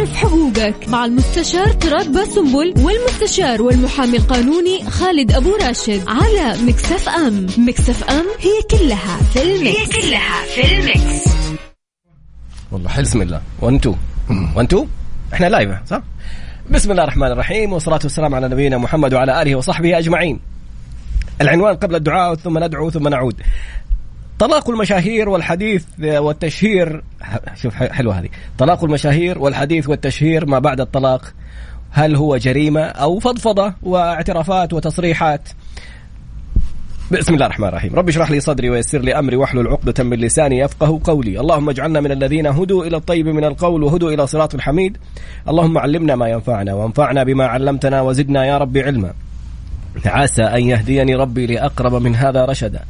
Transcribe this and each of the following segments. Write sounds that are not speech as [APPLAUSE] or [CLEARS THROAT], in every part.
اعرف حقوقك مع المستشار طراد باسنبل والمستشار والمحامي القانوني خالد أبو راشد على Mix FM. Mix FM هي كلها في ال Mix هي كلها في ال Mix والله حلو بسم الله. 1 2 1 2 إحنا live صح؟ بسم الله الرحمن الرحيم والصلاة والسلام على نبينا محمد وعلى آله وصحبه أجمعين. العنوان قبل الدعاء ثم ندعو ثم نعود. طلاق المشاهير والحديث والتشهير شوف حلوة هذه. طلاق المشاهير والحديث والتشهير ما بعد الطلاق هل هو جريمة أو فضفضة واعترافات وتصريحات؟ بسم الله الرحمن الرحيم. رب اشرح لي صدري ويسر لي أمري واحلل عقدة من لساني يفقه قولي. اللهم اجعلنا من الذين هدوا إلى الطيب من القول وهدوا إلى صراط الحميد. اللهم علمنا ما ينفعنا وانفعنا بما علمتنا وزدنا يا رب علما. عسى أن يهديني ربي لأقرب من هذا رشدا.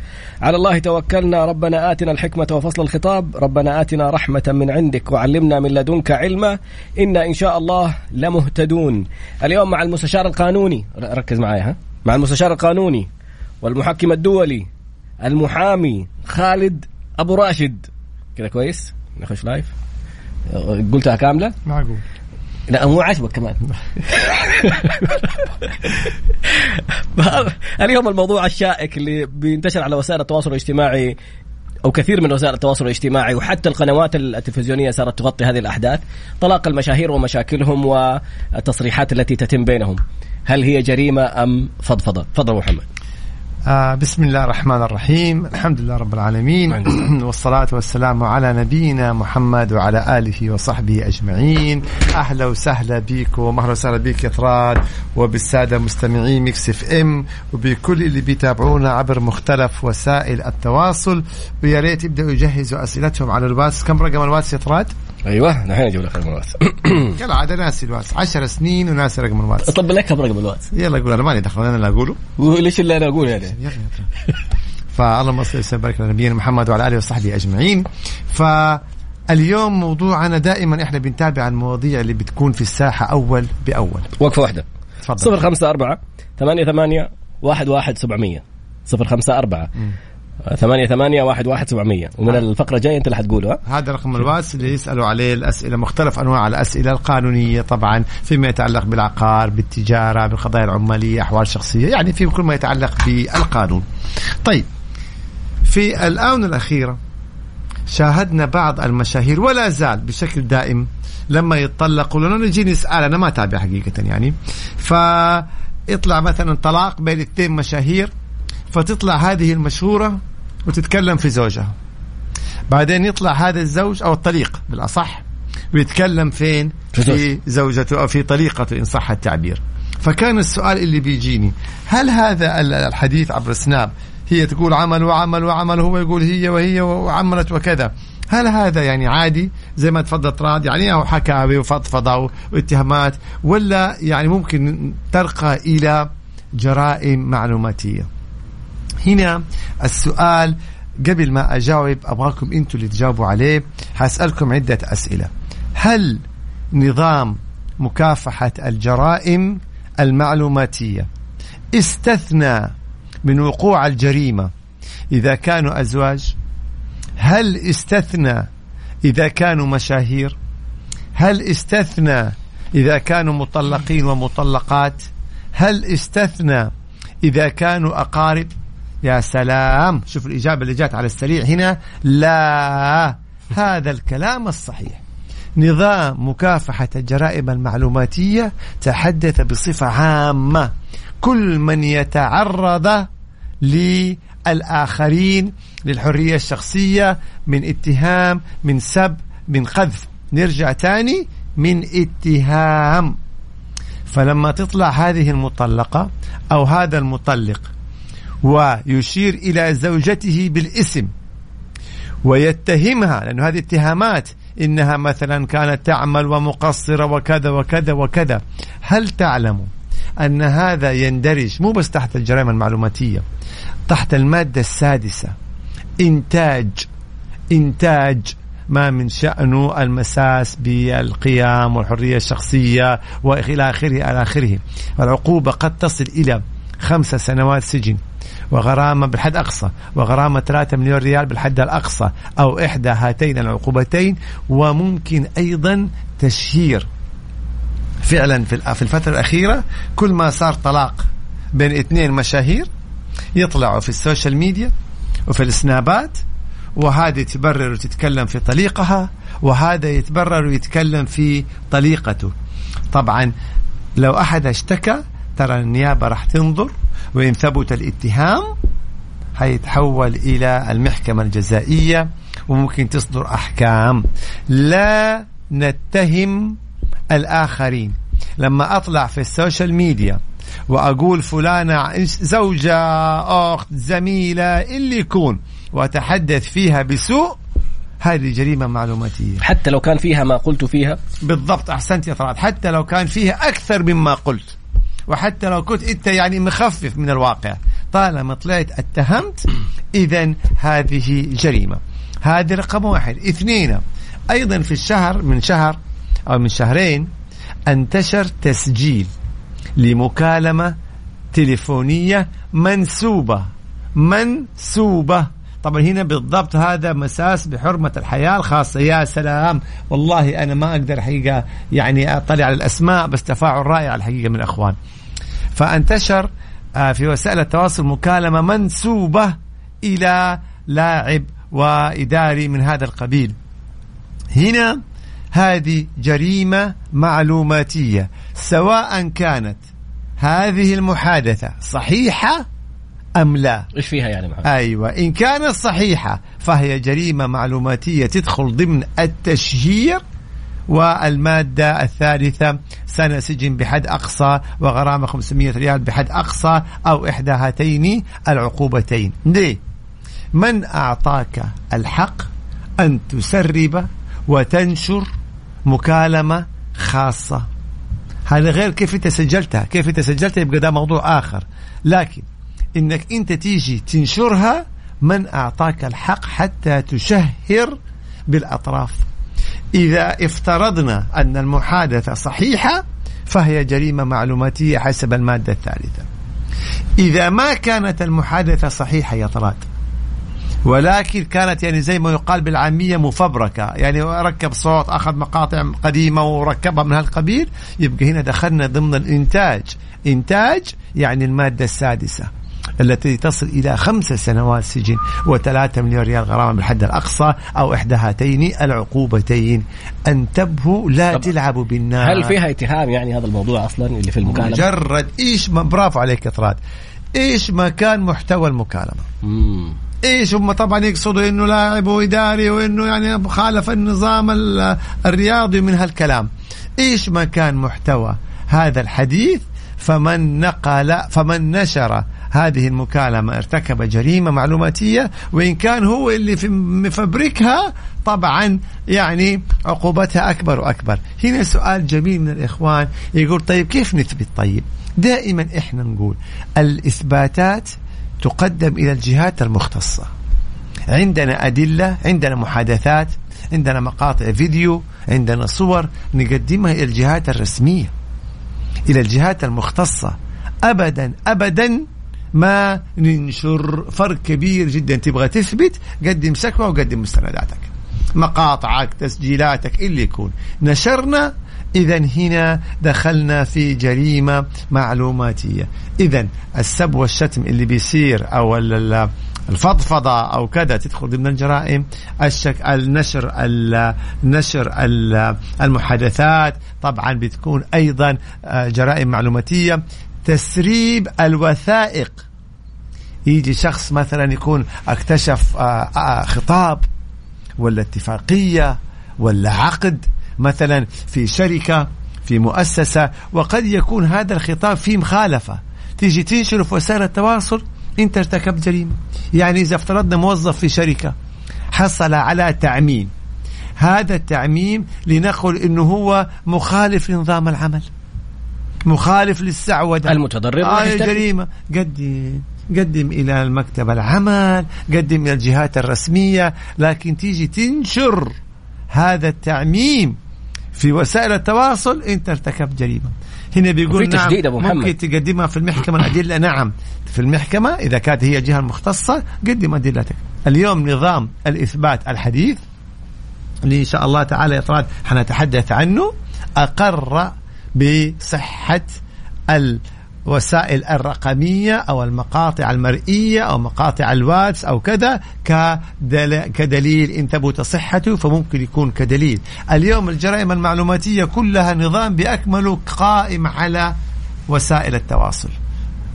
على الله توكلنا. ربنا آتنا الحكمة وفصل الخطاب. ربنا آتنا رحمة من عندك وعلمنا من لدنك علما. إنا إن شاء الله لمهتدون. اليوم مع المستشار القانوني. ركز معي ها؟ مع المستشار القانوني والمحكم الدولي المحامي خالد أبو راشد. كذا كويس؟ نخش لايف قلتها كاملة؟ معقول. لا مو عاجبك كمان. [LAUGHS] اليوم الموضوع الشائك اللي بينتشر على وسائل التواصل الاجتماعي أو كثير من وسائل التواصل الاجتماعي وحتى القنوات التلفزيونية صارت تغطي هذه الأحداث طلاق المشاهير ومشاكلهم والتصريحات التي تتم بينهم. هل هي جريمة أم فضفضة؟ تفضل محمد. آه بسم الله الرحمن الرحيم. الحمد لله رب العالمين. [CLEARS THROAT] والصلاة والسلام على نبينا محمد وعلى آله وصحبه أجمعين. أهلا وسهلا بك ومهلا وسهلا بك يا طراد. وبالسادة مستمعين Mix FM. وبكل اللي بيتابعونا عبر مختلف وسائل التواصل. ويا ريت يبدأوا يجهزوا أسئلتهم على الواتس. كم رقم الواتس يا طراد؟ أيوه نحن أجيب لك رقم الواتس. [COUGHS] كالعاده ناسي الواتس. 10 سنين وناسي رقم الواتس. طب لك رقم الواتس؟ يلا قول أنا مالي دخل أنا اللي أقوله. وليش اللي أنا أقوله يعني؟ يلا فاللهم صل وسلم وبارك على نبينا محمد وعلى آله وصحبه أجمعين. فاليوم موضوعنا دائما إحنا بنتابع المواضيع اللي بتكون في الساحة أول بأول. وقفة واحدة. تفضل. صفر خمسة أربعة ثمانية ثمانية ثمانية واحد واحد سبعمية. ومن الفقرة الجاية أنت اللي حتقوله هذا رقم الواتس اللي يسألوا عليه الأسئلة مختلف أنواع الأسئلة القانونية طبعا فيما يتعلق بالعقار بالتجارة بالقضايا العمالية أحوال شخصية يعني في كل ما يتعلق بالقانون. طيب في الآونة الأخيرة شاهدنا بعض المشاهير ولا زال بشكل دائم لما يتطلقوا لأنه نجي نسأل أنا ما تابع حقيقة يعني فيطلع مثلا طلاق بين اثنين مشاهير فتطلع هذه المشهورة وتتكلم في زوجها. بعدين يطلع هذا الزوج أو الطليق بالأصح ويتكلم فين؟ في زوجته. أو في طليقته إن صح التعبير. فكان السؤال اللي بيجيني هل هذا الحديث عبر سناب هي تقول عمل وعمل وعمل هو يقول هي وهي وعملت وكذا هل هذا يعني عادي؟ زي ما تفضل راد يعني أو حكاوي وفضفضة واتهامات ولا يعني ممكن ترقى إلى جرائم معلوماتية؟ هنا السؤال قبل ما أجاوب أبغاكم أنتم اللي تجاوبوا عليه. حاسالكم عدة أسئلة. هل نظام مكافحة الجرائم المعلوماتية استثنى من وقوع الجريمة إذا كانوا أزواج؟ هل استثنى إذا كانوا مشاهير؟ هل استثنى إذا كانوا مطلقين ومطلقات؟ هل استثنى إذا كانوا أقارب؟ يا سلام. شوف الإجابة اللي جات على السريع هنا. لا هذا الكلام الصحيح. نظام مكافحة الجرائم المعلوماتية تحدث بصفة عامة. كل من يتعرض للآخرين للحرية الشخصية من اتهام من سب من قذف. نرجع تاني. من اتهام. فلما تطلع هذه المطلقة أو هذا المطلق ويشير إلى زوجته بالاسم ويتهمها لأن هذه اتهامات إنها مثلا كانت تعمل ومقصرة وكذا وكذا وكذا. هل تعلم أن هذا يندرج مو بس تحت الجرائم المعلوماتية تحت المادة السادسة إنتاج إنتاج ما من شأنه المساس بالقيام والحرية الشخصية وإلى آخره إلى آخره. العقوبة قد تصل إلى خمسة سنوات سجن. وغرامة بالحد أقصى وغرامة 3 مليون ريال بالحد الأقصى أو إحدى هاتين العقوبتين وممكن أيضا تشهير فعلا في الفترة الأخيرة كل ما صار طلاق بين اثنين مشاهير يطلعوا في ال social media وفي السنابات وهذه تبرر وتتكلم في طليقها وهذا يتبرر ويتكلم في طليقته. طبعا لو أحد اشتكى ترى النيابة راح تنظر وإن ثبت الاتهام حيتحول إلى المحكمة الجزائية وممكن تصدر أحكام. لا نتهم الآخرين. لما أطلع في ال social media وأقول فلانة زوجة أخت زميلة اللي يكون وأتحدث فيها بسوء هذه جريمة معلوماتية. حتى لو كان فيها ما قلت فيها؟ بالضبط أحسنت يا طراد حتى لو كان فيها أكثر مما قلت. وحتى لو كنت أنت يعني مخفف من الواقع. طالما طلعت اتهمت [COUGHS] إذا هذه جريمة. هذه رقم واحد. اثنين أيضا في الشهر من شهر أو من شهرين انتشر تسجيل لمكالمة تليفونية منسوبة. منسوبة. طبعا هنا بالضبط هذا مساس بحرمة الحياة الخاصة. يا سلام. والله أنا ما أقدر حقيقة يعني أطلع على الأسماء بس تفاعل رائع الحقيقة من الأخوان. فانتشر آه، في وسائل التواصل مكالمة منسوبة إلى لاعب وإداري من هذا القبيل هنا هذه جريمة معلوماتية سواء كانت هذه المحادثة صحيحة أم لا إيش فيها يعني محمد؟ أيوة إن كانت صحيحة فهي جريمة معلوماتية تدخل ضمن التشهير والمادة الثالثة سنة سجن بحد أقصى وغرامة 500 ريال بحد أقصى أو إحدى هاتين العقوبتين. ليه؟ من أعطاك الحق أن تسرب وتنشر مكالمة خاصة؟ هذا غير كيف أنت سجلتها. كيف أنت سجلتها يبقى ده موضوع آخر. لكن إنك أنت تيجي تنشرها من أعطاك الحق حتى تشهر بالأطراف. إذا افترضنا أن المحادثة صحيحة فهي جريمة معلوماتية حسب المادة الثالثة. إذا ما كانت المحادثة صحيحة يا طراد ولكن كانت يعني زي ما يقال بالعامية مفبركة يعني ركب صوت أخذ مقاطع قديمة وركبها من هالقبيل يبقى هنا دخلنا ضمن الإنتاج. إنتاج يعني المادة السادسة. التي تصل إلى خمس سنوات سجن وثلاثة مليون ريال غرامة بالحد الأقصى أو إحدى هاتين العقوبتين. أن تبهوا لا تلعبوا بالنار. هل فيها اتهام يعني هذا الموضوع أصلا اللي في المكالمة؟ مجرد. إيش ما برافو عليك إطراد إيش ما كان محتوى المكالمة. مم. إيش هم طبعا يقصدوا إنه لاعب واداري وإنه يعني خالف النظام الرياضي من هالكلام. إيش ما كان محتوى هذا الحديث فمن نقل فمن نشر هذه المكالمة ارتكب جريمة معلوماتية وإن كان هو اللي في مفبركها طبعا يعني عقوبتها أكبر وأكبر. هنا سؤال جميل من الإخوان يقول طيب كيف نثبت؟ طيب دائما إحنا نقول الإثباتات تقدم إلى الجهات المختصة. عندنا أدلة عندنا محادثات عندنا مقاطع فيديو عندنا صور نقدمها إلى الجهات الرسمية إلى الجهات المختصة. أبدا أبدا ما ننشر فرق كبير جدا. تبغى تثبت قدم شكوى وقدم مستنداتك. مقاطعك تسجيلاتك اللي يكون. نشرنا إذا هنا دخلنا في جريمة معلوماتية. إذا السب والشتم اللي بيصير أو الفضفضة أو كذا تدخل ضمن الجرائم. الشك النشر النشر المحادثات طبعا بتكون أيضا آه، جرائم معلوماتية. تسريب الوثائق. يجي شخص مثلا يكون اكتشف آه، آه، خطاب ولا اتفاقية ولا عقد مثلا في شركة في مؤسسة وقد يكون هذا الخطاب فيه مخالفة. تيجي تنشره في وسائل التواصل انت ارتكبت جريمة. يعني إذا افترضنا موظف في شركة حصل على تعميم هذا التعميم لنقل إنه هو مخالف لنظام العمل. مخالف للسعودة المتضرر آه جريمة. قدم قدم إلى المكتب العمل قدم إلى الجهات الرسمية لكن تيجي تنشر هذا التعميم في وسائل التواصل انت ارتكبت جريمة. هنا بيقول نعم تشديد أبو محمد. ممكن تقدمها في المحكمة الادله نعم في المحكمة إذا كانت هي الجهه المختصه قدم أدلتك. اليوم نظام الإثبات الحديث اللي إن شاء الله تعالى يا حنتحدث عنه أقر بصحة الوسائل الرقمية أو المقاطع المرئية أو مقاطع الواتس أو كذا كدليل. إن ثبت صحته فممكن يكون كدليل. اليوم الجرائم المعلوماتية كلها نظام بأكمله قائم على وسائل التواصل.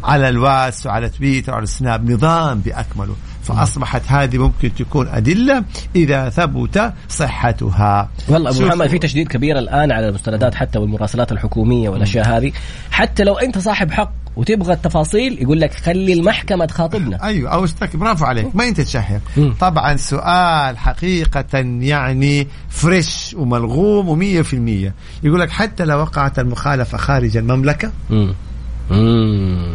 على الواتس وعلى تويتر وعلى السناب نظام بأكمله فأصبحت هذه ممكن تكون أدلة إذا ثبت صحتها. والله أبو محمد في تشديد كبير الآن على المستندات حتى والمراسلات الحكومية والأشياء هذه. حتى لو أنت صاحب حق وتبغى التفاصيل يقول لك خلي المحكمة تخاطبنا. أيوة أو اشتك. برافو عليك. ما أنت تشهر. طبعا سؤال حقيقة يعني fresh وملغوم ومية في المية. يقول لك حتى لو وقعت المخالفة خارج المملكة؟ م.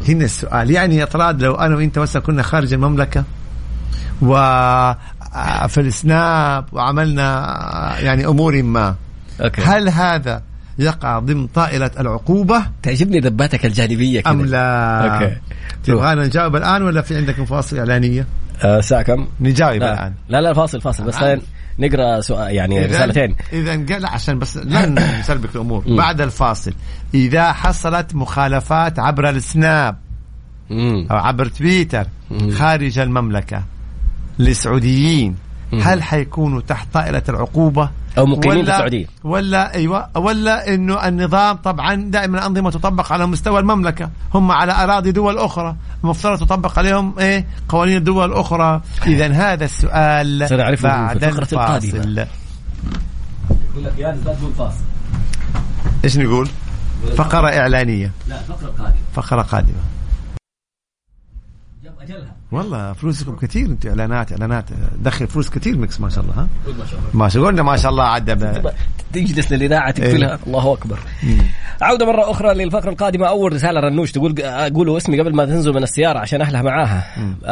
هنا السؤال. يعني يا طراد لو أنا وأنت مثلا كنا خارج المملكة و آه، في السناب وعملنا آه، يعني أمور ما. okay. هل هذا يقع ضمن طائلة العقوبة؟ تعجبني ذباتك الجانبية كده. أم لا؟ okay. تبغانا نجاوب الآن ولا في عندك فاصل إعلانية؟ آه ساعة كم؟ نجاوب لا. الآن. لا لا فاصل فاصل بس خلينا نقرأ سؤال يعني إذن رسالتين. اذا قال عشان بس لا [COUGHS] نسلبك الأمور. بعد الفاصل. إذا حصلت مخالفات عبر السناب أو عبر تويتر خارج المملكة لسعوديين هل حيكونوا تحت طائله العقوبة؟ أو مقيمين في السعودية. ولا أيوه. ولا إنه النظام طبعا دائما الأنظمة تطبق على مستوى المملكة. هم على أراضي دول أخرى. المفترض تطبق عليهم إيه؟ قوانين الدول الاخرى اذا هذا السؤال سنعرفه بعد القادمة. يقول لك يا فاصل. إيش نقول؟ فقرة إعلانية. لا فقرة قادمة. فقرة قادمه والله فلوسكم كثير انت إعلانات إعلانات. دخل فلوس كثير ميكس ما شاء الله ها؟ ما شاء الله. ما شاء الله ما شاء الله عدى تجلس للإذاعة تقفلها. إيه. الله أكبر. عودة مرة أخرى للفقرة القادمة. أول رسالة رنوش تقول قولوا اسمي قبل ما تنزل من السيارة عشان أهلها معاها.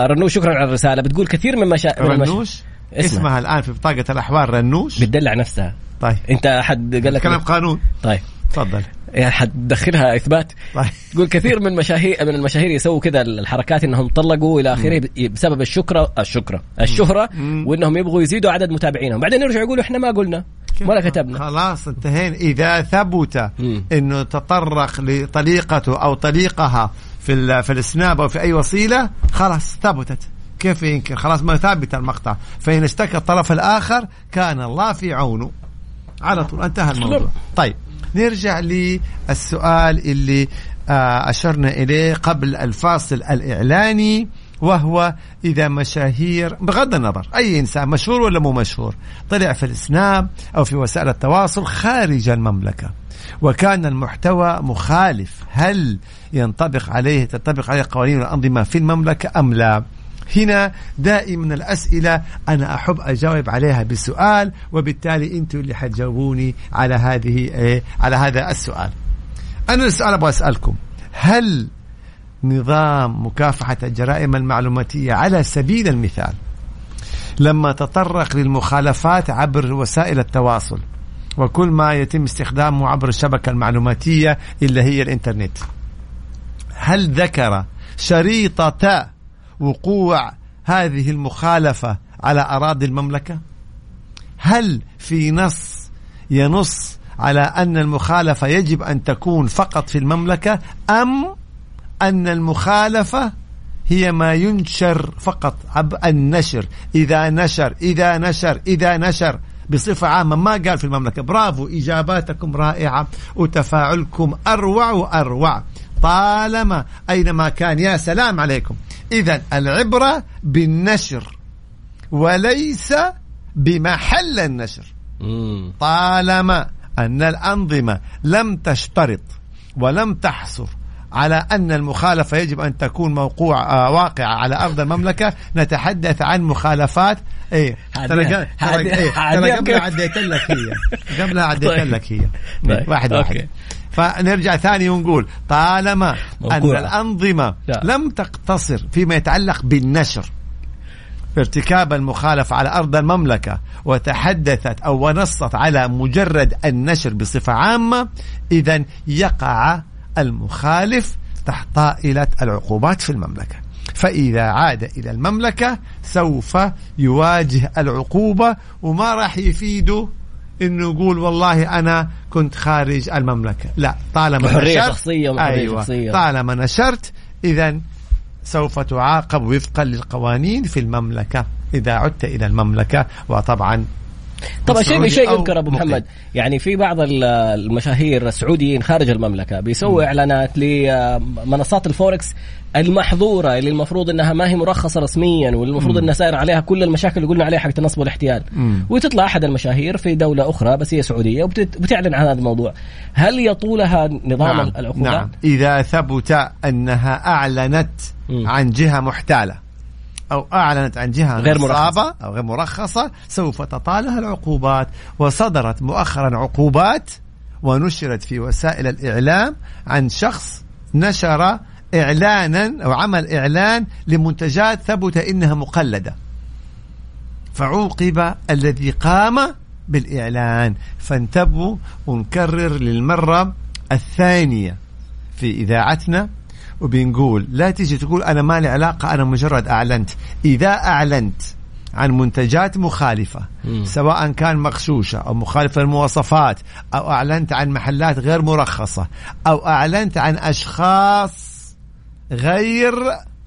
رنوش شكرا على الرسالة. بتقول كثير من مشا رنوش؟ اسمها. اسمها الآن في بطاقه الأحوال رنوش؟ بتدلع نفسها. طيب. أنت أحد قال لك كلام قانون. طيب. تفضل. يعني حتدخلها إثبات. طيب. تقول كثير من مشاهير من المشاهير يسووا كذا الحركات إنهم طلقوا إلى آخره بسبب الشكره الشكرة. الشهرة وإنهم يبغوا يزيدوا عدد متابعينهم. بعدين يرجعوا يقولوا إحنا ما قلنا ولا كتبنا. خلاص انتهينا. إذا ثبت إنه تطرق لطليقته أو طليقها في في السناب أو في أي وسيلة خلاص ثبتت. كيف ينكر خلاص ما ثابت المقطع. فإن اشتكى الطرف الآخر كان الله في عونه. على طول انتهى الموضوع. طيب. نرجع للسؤال اللي آه، أشرنا إليه قبل الفاصل الإعلاني وهو إذا مشاهير بغض النظر أي إنسان مشهور ولا مو مشهور طلع في السناب أو في وسائل التواصل خارج المملكة وكان المحتوى مخالف هل ينطبق عليه تنطبق عليه قوانين الأنظمة في المملكة أم لا؟ هنا دائما الأسئلة أنا أحب أجاوب عليها بسؤال وبالتالي أنتم اللي حتجاوبوني على هذه إيه على هذا السؤال. أنا السؤال أبغى أسألكم هل نظام مكافحة الجرائم المعلوماتية على سبيل المثال لما تطرق للمخالفات عبر وسائل التواصل وكل ما يتم استخدامه عبر الشبكة المعلوماتية اللي هي الإنترنت هل ذكر شريطة وقوع هذه المخالفة على أراضي المملكة؟ هل في نص ينص على أن المخالفة يجب أن تكون فقط في المملكة أم أن المخالفة هي ما ينشر فقط عب النشر؟ إذا نشر إذا نشر إذا نشر بصفة عامة ما قال في المملكة. برافو إجاباتكم رائعة وتفاعلكم أروع وأروع. طالما أينما كان يا سلام عليكم. إذا العبرة بالنشر وليس بمحل النشر. طالما أن الأنظمة لم تشترط ولم تحصر على أن المخالفة يجب أن تكون موقوع آه واقعة على أرض المملكة نتحدث عن مخالفات إيه ترى إيه، قبلها عديت لك هي قبلها عديت طيب. لك هي طيب. واحد واحد فنرجع ثاني ونقول طالما أن الأنظمة لا. لم تقتصر فيما يتعلق بالنشر ارتكاب المخالفة على أرض المملكة وتحدثت أو ونصت على مجرد النشر بصفة عامة إذا يقع المخالف تحت طائلة العقوبات في المملكة. فإذا عاد إلى المملكة سوف يواجه العقوبة وما راح يفيده إنه يقول والله أنا كنت خارج المملكة. لا طالما حرية نشرت شخصية وحرية أيوة شخصية. طالما نشرت اذا سوف تعاقب وفقا للقوانين في المملكة إذا عدت إلى المملكة. وطبعا طبعا شيء شيء يذكر أبو. محمد. يعني في بعض ال- المشاهير السعوديين خارج المملكة بيسووا إعلانات لمنصات الفوركس المحظورة اللي المفروض إنها ما هي مرخصة رسميا والمفروض إنها سائر عليها كل المشاكل اللي قلنا عليها حق النصب والاحتيال. وتطلع أحد المشاهير في دولة أخرى بس هي سعودية وبتعلن عن هذا الموضوع. هل يطولها نظام نعم العقوبات نعم. إذا ثبت أنها أعلنت. عن جهة محتالة. أو أعلنت عن جهة غير مرخصة. أو غير مرخصة سوف تطالها العقوبات. وصدرت مؤخرا عقوبات ونشرت في وسائل الإعلام عن شخص نشر اعلانا أو عمل إعلان لمنتجات ثبت إنها مقلدة. فعوقب الذي قام بالإعلان. فانتبهوا ونكرر للمرة الثانية في إذاعتنا. وبنقول لا تيجي تقول أنا ما لي علاقة أنا مجرد أعلنت إذا أعلنت عن منتجات مخالفة مم. سواء كان مغشوشة أو مخالفة للمواصفات أو أعلنت عن محلات غير مرخصة أو أعلنت عن أشخاص غير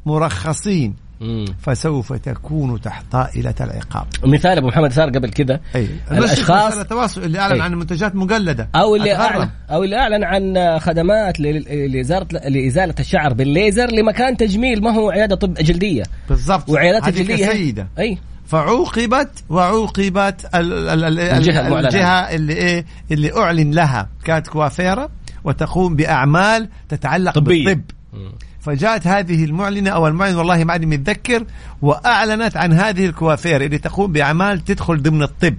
مرخصين مم. فسوف تكون تحت طائلة العقاب. مثال أبو محمد صار قبل كذا أي. الأشخاص التواصل اللي أعلن أي. عن منتجات مقلدة. أو اللي أتغرب. اعلن أو اللي أعلن عن خدمات ل- لازاله لإزالة الشعر بالليزر لمكان تجميل ما هو عيادة طب جلدية. بالضبط. وعيادات الجلديه هي- سيدة أي. فعوقبت وعوقبت ال ال ال الجهة المعلنة. الجهة اللي إيه؟ اللي أعلن لها. كانت كوافيرة وتقوم بأعمال تتعلق طبية. بالطب. فجاءت هذه المعلنة أو المعلن والله ما عاد متذكر وأعلنت عن هذه الكوافير اللي تقوم بأعمال تدخل ضمن الطب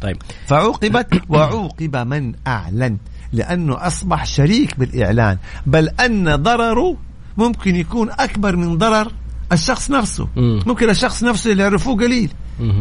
طيب فعوقبت [COUGHS] وعوقب من أعلن لأنه أصبح شريك بالإعلان بل أن ضرره ممكن يكون أكبر من ضرر الشخص نفسه مم. ممكن الشخص نفسه اللي يعرفوه قليل.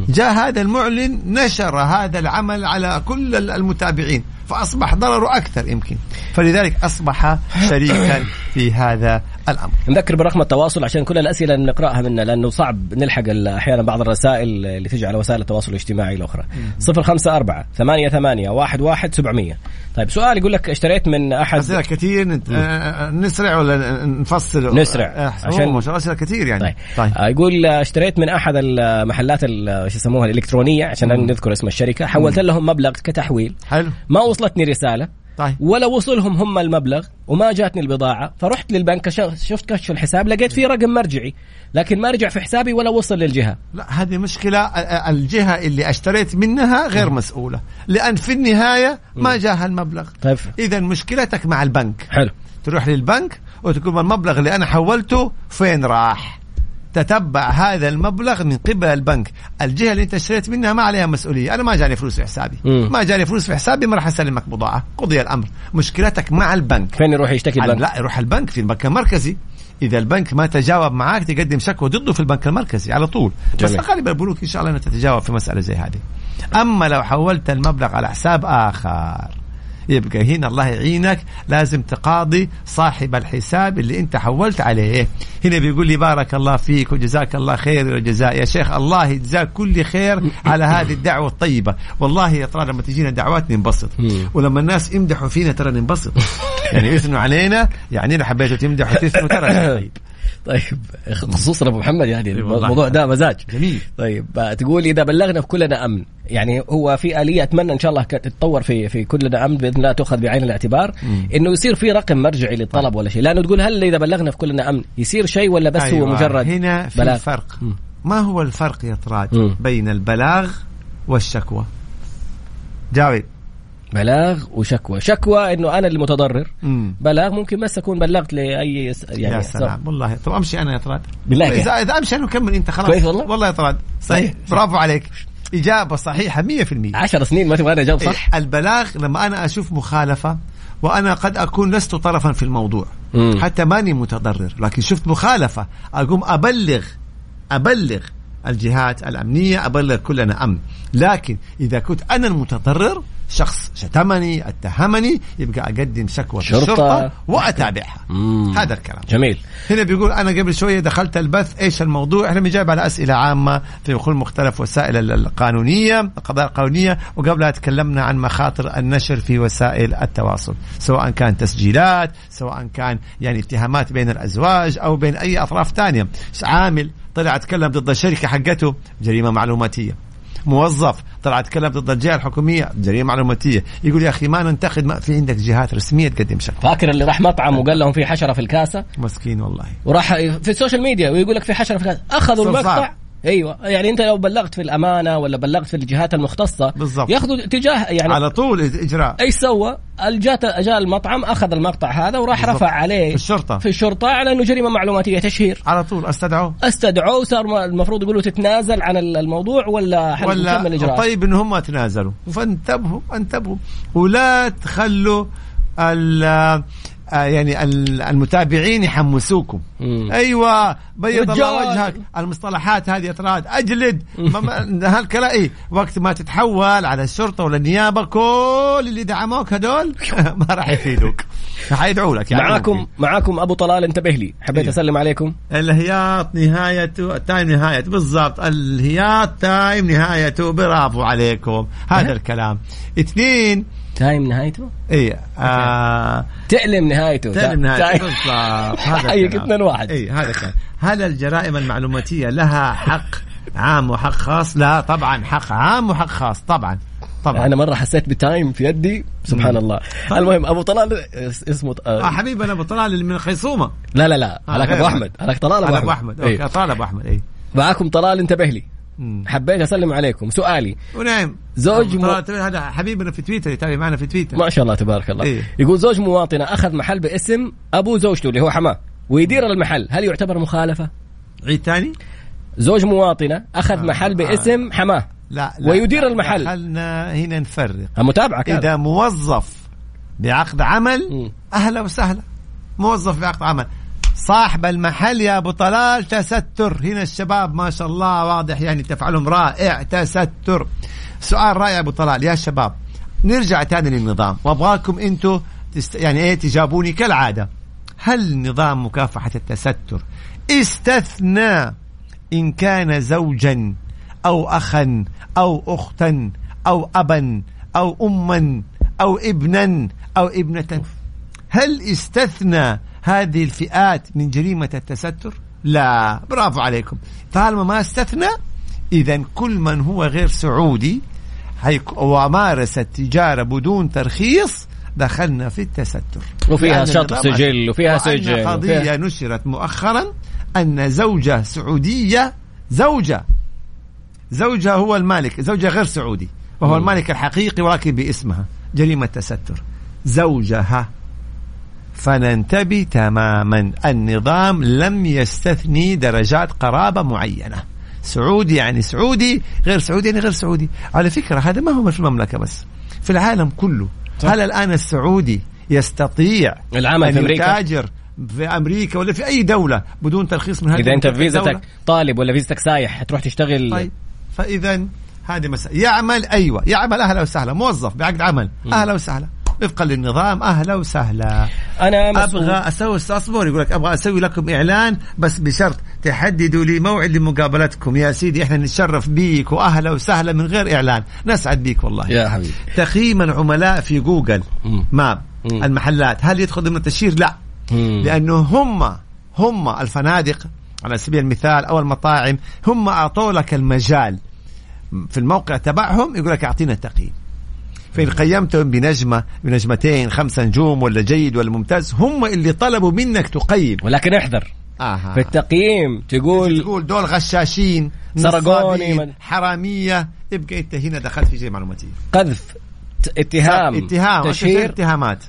جاء هذا المعلن نشر هذا العمل على كل المتابعين فأصبح ضرره أكثر يمكن. فلذلك أصبح شريكا في هذا الأمر نذكر برقم التواصل عشان كل الأسئلة نقرأها منا لأنه صعب نلحق أحيانا بعض الرسائل اللي تجي على وسائل التواصل الاجتماعي الأخرى. 054 8 8 واحد واحد 700 طيب سؤال يقول لك اشتريت من أحد أسئلة كثير نت... آه، نسرع ولا نفصل؟ نسرع. آه، عشان- ما شاء الله أسئلة كثير يعني. طيب. طيب. آه، يقول اشتريت من أحد المحلات ال- شو يسموها الإلكترونية عشان لا نذكر اسم الشركة. حولت لهم مبلغ كتحويل. حلو. ما وصلتني رسالة. طيب. ولا وصلهم هم المبلغ وما جاتني البضاعة فرحت للبنك شفت كشف الحساب لقيت فيه رقم مرجعي لكن ما رجع في حسابي ولا وصل للجهة. لا هذه مشكلة آه، الجهة اللي اشتريت منها غير مسؤولة لأن في النهاية ما جاها المبلغ. طيب. إذا مشكلتك مع البنك. حلو. تروح للبنك وتقول المبلغ اللي أنا حولته فين راح؟ تتبع هذا المبلغ من قبل البنك. الجهة اللي انت اشتريت منها ما عليها مسؤولية. أنا ما جاني فلوس في حسابي. مم. ما جاني فلوس في حسابي ما راح أسلمك بضاعة. قضي الأمر. مشكلتك مع البنك. فين يروح يشتكي البنك؟ لا يروح البنك في البنك المركزي. إذا البنك ما تجاوب معك تقدم شكوى ضده في البنك المركزي على طول. بس جميل. غالبا البنوك إن شاء الله إنها تتجاوب في مسألة زي هذه. أما لو حولت المبلغ على حساب آخر يبقى هنا الله يعينك. لازم تقاضي صاحب الحساب اللي انت حولت عليه. هنا بيقول لي بارك الله فيك وجزاك الله خير الجزاء يا شيخ الله يجزاك كل خير على هذه الدعوة الطيبة. والله يا ترى لما تجينا دعوات ننبسط. ولما الناس يمدحوا فينا ترى ننبسط. يعني يثنوا علينا يعني لو حبيتوا تمدحوا تثنوا ترى. شيء [LAUGHS] طيب طيب خصوصا أبو محمد يعني إي والله. الموضوع ده مزاج جميل طيب تقول إذا بلغنا في كلنا أمن يعني هو في آلية أتمنى إن شاء الله تتطور في في كلنا أمن بإذن الله تؤخذ بعين الاعتبار مم. إنه يصير في رقم مرجعي للطلب ولا شيء لأنه تقول هل إذا بلغنا في كلنا أمن يصير شيء ولا بس أيوة. هو مجرد هنا في بلاغ؟ فرق مم. ما هو الفرق يا طراد. بين البلاغ والشكوى جاوب بلاغ وشكوى. شكوى إنه أنا المتضرر مم. بلاغ ممكن بس أكون بلغت لأي يعني يا سلام. والله. طب أمشي أنا يا طراد. بالله؟ اذا إذا أمشي أنا وكمل أنت خلاص. كويس والله؟ والله يا طراد. صحيح. برافو عليك. إجابة صحيحة 100% عشر سنين ما تبغى أنا أجاوب صح؟ إيه، البلاغ لما أنا أشوف مخالفة وأنا قد أكون لست طرفا في الموضوع مم. حتى ماني متضرر لكن شفت مخالفة أقوم أبلغ أبلغ الجهات الأمنية أبلغ كلنا أمن. لكن إذا كنت أنا المتضرر شخص شتمني اتهمني يبقى أقدم شكوى شرطة. الشرطة وأتابعها. مم. هذا الكلام. جميل. هنا بيقول أنا قبل شوية دخلت البث إيش الموضوع؟ إحنا بنجاوب على أسئلة عامة في كل مختلف وسائل ال- القانونية القضايا القانونية وقبلها تكلمنا عن مخاطر النشر في وسائل التواصل سواء كان تسجيلات سواء كان يعني اتهامات بين الأزواج أو بين أي أطراف ثانية عامل طلع اتكلم ضد الشركة حقته جريمة معلوماتية. موظف طلع اتكلم ضد الجهة الحكومية جريمة معلوماتية. يقول يا أخي ما ننتقد ما في عندك جهات رسمية تقدم شكوى فاكر اللي راح مطعم وقال لهم في حشرة في الكاسة؟ مسكين والله. وراح في ال social media ويقول لك في حشرة في الكاسة. أخذوا. المقطع أيوه يعني أنت لو بلغت في الأمانة ولا بلغت في الجهات المختصة بالضبط. ياخذوا اتجاه يعني على طول إجراء إيش سوى؟ جاء جاء المطعم أخذ المقطع هذا وراح بالضبط. رفع عليه في الشرطة. في الشرطة على أنه جريمه معلوماتية تشهير على طول أستدعوه أستدعوه صار ما- المفروض يقولوا تتنازل عن الموضوع ولا ولا الاجراءات طيب ان هم تنازلوا فانتبهوا انتبهوا ولا تخلوا ال يعني ال- المتابعين يحمسوكم. مم. أيوه بيض الله. وجهك المصطلحات هذه تراد أجلد. هالكلام إيه وقت ما تتحول على الشرطة ولا النيابة كل اللي دعموك هدول [LAUGHS] ما راح يفيدوك. حيدعوا لك يعني. معاكم. معاكم أبو طلال انتبه لي. حبيت إيه. أسلم عليكم. الهياط نهايته التايم نهايته بالضبط. الهياط تايم نهايته برافو عليكم. هذا أه؟ الكلام. اثنين تايم نهايته؟ اي آه تألم نهايته. تايم نهايته. بالضبط. [LAUGHS] الكلام. اثنين واحد اي هذا كان هل الجرائم المعلوماتية لها حق عام وحق خاص؟ لا طبعا حق عام وحق خاص. طبعا. طبعا. أنا مرة حسيت بتايم في يدي. سبحان مم. الله. المهم أبو طلال اس- اسمه آه آه حبيبنا أبو طلال اللي من الخيصومه لا لا لا. آه، هذاك. أبو أحمد. هذاك طلال أبو أحمد. أحمد. إيه. أوكي طلال أبو أحمد اي معاكم طلال انتبه لي. حبيت أسلم عليكم. سؤالي. ونعم. زوج تبع هذا حبيبنا في تويتر يتابع معنا في تويتر. ما شاء الله تبارك الله. إيه. يقول زوج مواطنة أخذ محل باسم أبو زوجته اللي هو حماة ويدير المحل. هل يعتبر مخالفة؟ عيد ثاني؟ زوج مواطنة أخذ آه، محل آه. باسم حماة. لا, لا ويدير لا، المحل. خلنا هنا نفرق. متابعة إذا موظف بعقد عمل. أهلا وسهلا. موظف بعقد عمل. صاحب المحل يا أبو طلال تستر. هنا الشباب ما شاء الله واضح يعني تفعلهم رائع. تستر. سؤال رائع أبو طلال. يا شباب نرجع تاني للنظام. وأبغاكم أنتم تست... يعني إيه تجابوني كالعادة. هل نظام مكافحة التستر استثنى إن كان زوجا أو اخا أو اختا أو ابا أو اما أو ابنا أو ابنة؟ هل استثنى هذه الفئات من جريمة التستر؟ لا برافو عليكم. طالما ما استثنى اذا كل من هو غير سعودي هيك- ومارس التجارة بدون ترخيص دخلنا في التستر. وفيها النظام سجل وفيها سجن قضية وفيها- نشرت مؤخرا أن زوجة سعودية زوجة زوجها هو المالك زوجها غير سعودي وهو. المالك الحقيقي ولكن باسمها جريمة تستر. زوجها فننتبه تماما. النظام لم يستثني درجات قرابة معينة. سعودي يعني سعودي غير سعودي يعني غير سعودي. على فكرة هذا ما هو في المملكة بس. في العالم كله. صح. هل الآن السعودي يستطيع العمل في أمريكا؟ يتاجر في أمريكا ولا في أي دولة بدون ترخيص من هذه إذا أنت الدولة؟ فيزتك طالب ولا فيزتك سايح تروح تشتغل؟ طيب. فإذا هذه مسألة. يعمل أيوه يعمل أهلا وسهلا. موظف بعقد عمل. أهلا وسهلا. وفقا للنظام أهلا وسهلا. أنا مسؤول. أبغى أسوي اصبر يقول لك أبغى أسوي لكم إعلان بس بشرط تحددوا لي موعد لمقابلتكم. يا سيدي إحنا نتشرف بيك واهلا وسهلا من غير إعلان. نسعد بيك والله. يا حبيبي. تقييم العملاء في جوجل. ماب. المحلات. هل يدخل ضمن التشهير؟ لا. مم. لأنه هم هم الفنادق على سبيل المثال أو المطاعم هم أعطوا لك المجال. في الموقع تبعهم يقول لك أعطينا التقييم. فإن قيمتهم بنجمة بنجمتين خمسة نجوم ولا جيد ولا ممتاز هم اللي طلبوا منك تقيم. ولكن احذر. آها. في التقييم تقول تقول دول غشاشين سرقوني، حرامية يبقى أنت هنا دخلت في جريمة معلوماتية قذف اتهام اتهام تشهير. اتهامات؟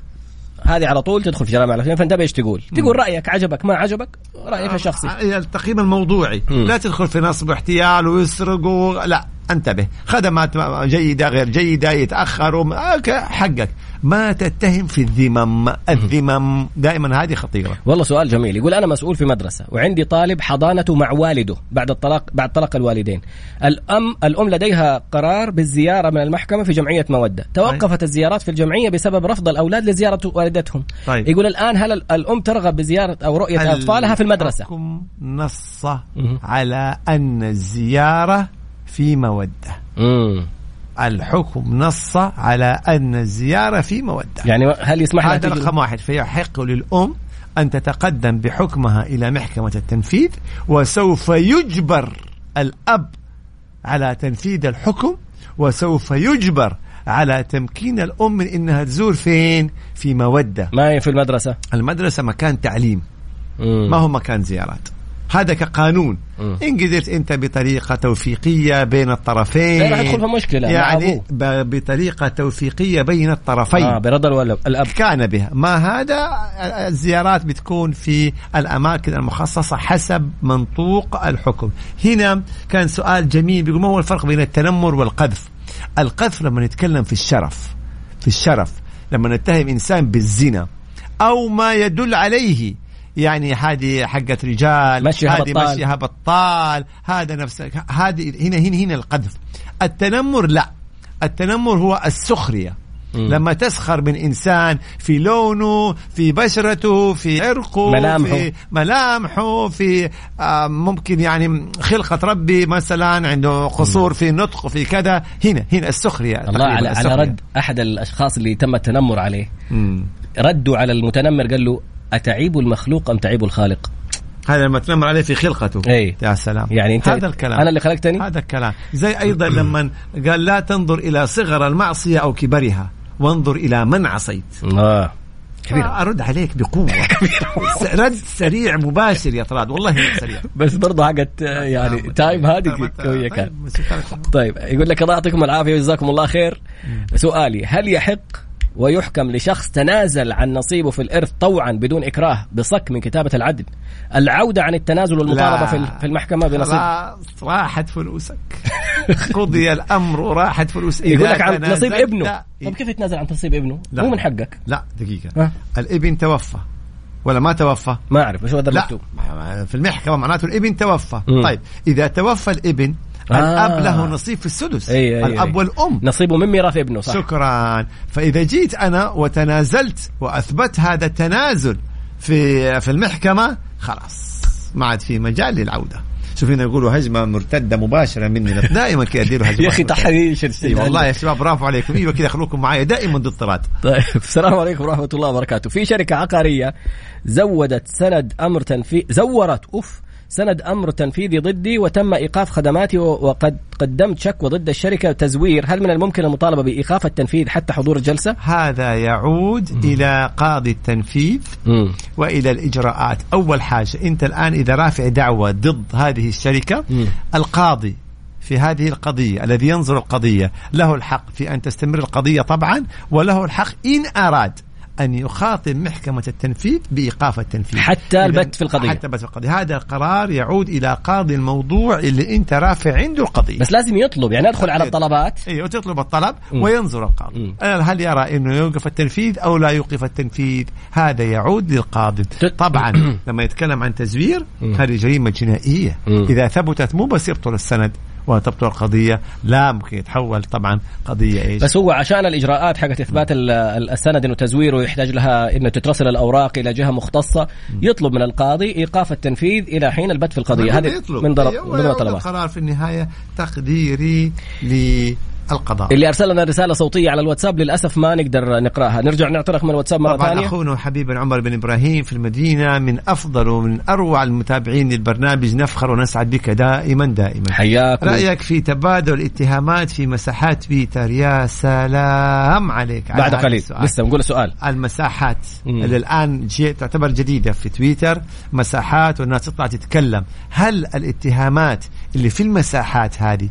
هذه على طول تدخل في جرائم معلوماتيه فانتبه إيش تقول. تقول رأيك عجبك ما عجبك رأيك الشخصي. آه، التقييم الموضوعي. مم. لا تدخل في نصب واحتيال ويسرقوا لا. انتبه. خدمات جيدة غير جيدة يتأخر حقك. ما تتهم في الذمم. الذمم دائما هذه خطيرة. والله سؤال جميل. يقول أنا مسؤول في مدرسة وعندي طالب حضانته مع والده بعد الطلاق بعد طلاق الوالدين. الأم الأم لديها قرار بالزيارة من المحكمة في جمعية مودة. توقفت طيب. الزيارات في الجمعية بسبب رفض الأولاد لزيارة والدتهم. طيب. يقول الآن هل الأم ترغب بزيارة أو رؤية أطفالها في المدرسة؟ نص على أن الزيارة في مودة. مم. الحكم نص على أن الزيارة في مودة. يعني هل يسمح هذا رقم واحد. فيحق للأم أن تتقدم بحكمها إلى محكمة التنفيذ وسوف يجبر الأب على تنفيذ الحكم وسوف يجبر على تمكين الأم من إنها تزور فين؟ في مودة. ما هي في المدرسة؟ المدرسة مكان تعليم. مم. ما هو مكان زيارات؟ هذا كقانون. م. إن قدرت أنت بطريقة توفيقية بين الطرفين. راح يدخل في مشكلة. يعني بطريقة توفيقية بين الطرفين. آه برضا الأب. كان بها؟ ما هذا؟ الزيارات بتكون في الأماكن المخصصة حسب منطوق الحكم. هنا كان سؤال جميل بيقول ما هو الفرق بين التنمر والقذف؟ القذف لما نتكلم في الشرف في الشرف لما نتهم إنسان بالزنا أو ما يدل عليه يعني هذه حقت رجال مشيها هذه مشيها بطال هذا نفس هذه هنا هنا هنا القذف. التنمر لا. التنمر هو السخرية. مم. لما تسخر من إنسان في لونه في بشرته في عرقه ملامحه في ملامحه. في ممكن يعني خلقة ربي مثلا عنده قصور في نطق في كذا. هنا هنا السخرية الله على, السخرية. على رد أحد الأشخاص اللي تم التنمر عليه. مم. ردوا على المتنمر قال له أتعيب المخلوق أم تعيب الخالق؟ هذا لما تنمر عليه في خلقته. أي. يا سلام. يعني أنت هذا الكلام. أنا اللي خلقتني؟ هذا الكلام. زي أيضا لما قال لا تنظر إلى صغر المعصية أو كبرها وانظر إلى من عصيت. آه. كبير. آه أرد عليك بقوة. [LAUGHS] رد سريع مباشر يا طراد. والله سريع. بس برضه حقت يعني تايم هذه قويه كان. طيب يقول لك الله يعطيكم العافية وجزاكم الله خير. سؤالي هل يحق ويحكم لشخص تنازل عن نصيبه في الإرث طوعا بدون إكراه بصك من كتابة العدل. العودة عن التنازل والمطالبة في المحكمة بنصيب. راحت فلوسك. قضي الأمر وراحت فلوسك يقول لك عن نصيب ابنه. طيب كيف يتنازل عن نصيب ابنه؟ لا. مو من حقك. لا دقيقة. أه؟ الإبن توفى. ولا ما توفى؟ ما أعرف إيش هو لا. في المحكمة معناته الإبن توفى. م. طيب إذا توفى الإبن آه. الاب له نصيب في السدس أي أي الأب أي. والأم. نصيبه من ميراث ابنه صح. شكرا. فإذا جيت أنا وتنازلت وأثبت هذا التنازل في في المحكمة خلاص ما عاد في مجال للعودة. شوف هنا يقولوا هجمة مرتدة مباشرة مني. [LAUGHS] دائما كذا اديله هجمة يا أخي تحريش والله يا شباب برافو عليكم. أيوه كذا خلوكم معايا دائما ضد طراد طيب [LAUGHS] السلام عليكم ورحمة الله وبركاته. في شركة عقارية زودت سند أمر تنفيذ زورت أوف سند أمر تنفيذي ضدي وتم إيقاف خدماتي وقد قدمت شكوى ضد الشركة تزوير هل من الممكن المطالبة بإيقاف التنفيذ حتى حضور الجلسة هذا يعود م. إلى قاضي التنفيذ م. وإلى الإجراءات أول حاجة أنت الآن إذا رافع دعوة ضد هذه الشركة م. القاضي في هذه القضية الذي ينظر القضية له الحق في أن تستمر القضية طبعا وله الحق إن أراد أن يخاطب محكمة التنفيذ بإيقاف التنفيذ. حتى البت في القضية. حتى البت في القضية. هذا القرار يعود إلى قاضي الموضوع اللي أنت رافع عنده القضية. بس لازم يطلب يعني أدخل على الطلبات. أيوه تطلب الطلب م. وينظر القاضي. م. هل يرى أنه يوقف التنفيذ أو لا يوقف التنفيذ؟ هذا يعود للقاضي. طبعا [CLEARS THROAT] لما يتكلم عن تزوير هذه جريمة جنائية. إذا ثبتت مو بس يبطل السند وتبطل القضية لا ممكن يتحول طبعا قضية إيش؟ بس هو عشان الإجراءات حقت إثبات السند إنه تزويره يحتاج لها إنه تترسل الأوراق إلى جهة مختصة يطلب من القاضي إيقاف التنفيذ إلى حين البت في القضية. هذه من ضرب من الطلبات. القرار في النهاية تقديري القضاء. اللي ارسل لنا رسالة صوتية على الواتساب للأسف ما نقدر نقرأها. نرجع نعطي رقم الواتساب مرة ثانية. أخونا وحبيبنا عمر بن إبراهيم في المدينة من أفضل ومن أروع المتابعين للبرنامج نفخر ونسعد بك دائما دائما. حياك رأيك في تبادل الاتهامات في مساحات بيتر يا سلام عليك. بعد قليل. لسه نقول سؤال. المساحات. مم. اللي الآن تعتبر جديدة في تويتر. مساحات والناس تطلع تتكلم. هل الاتهامات اللي في المساحات هذه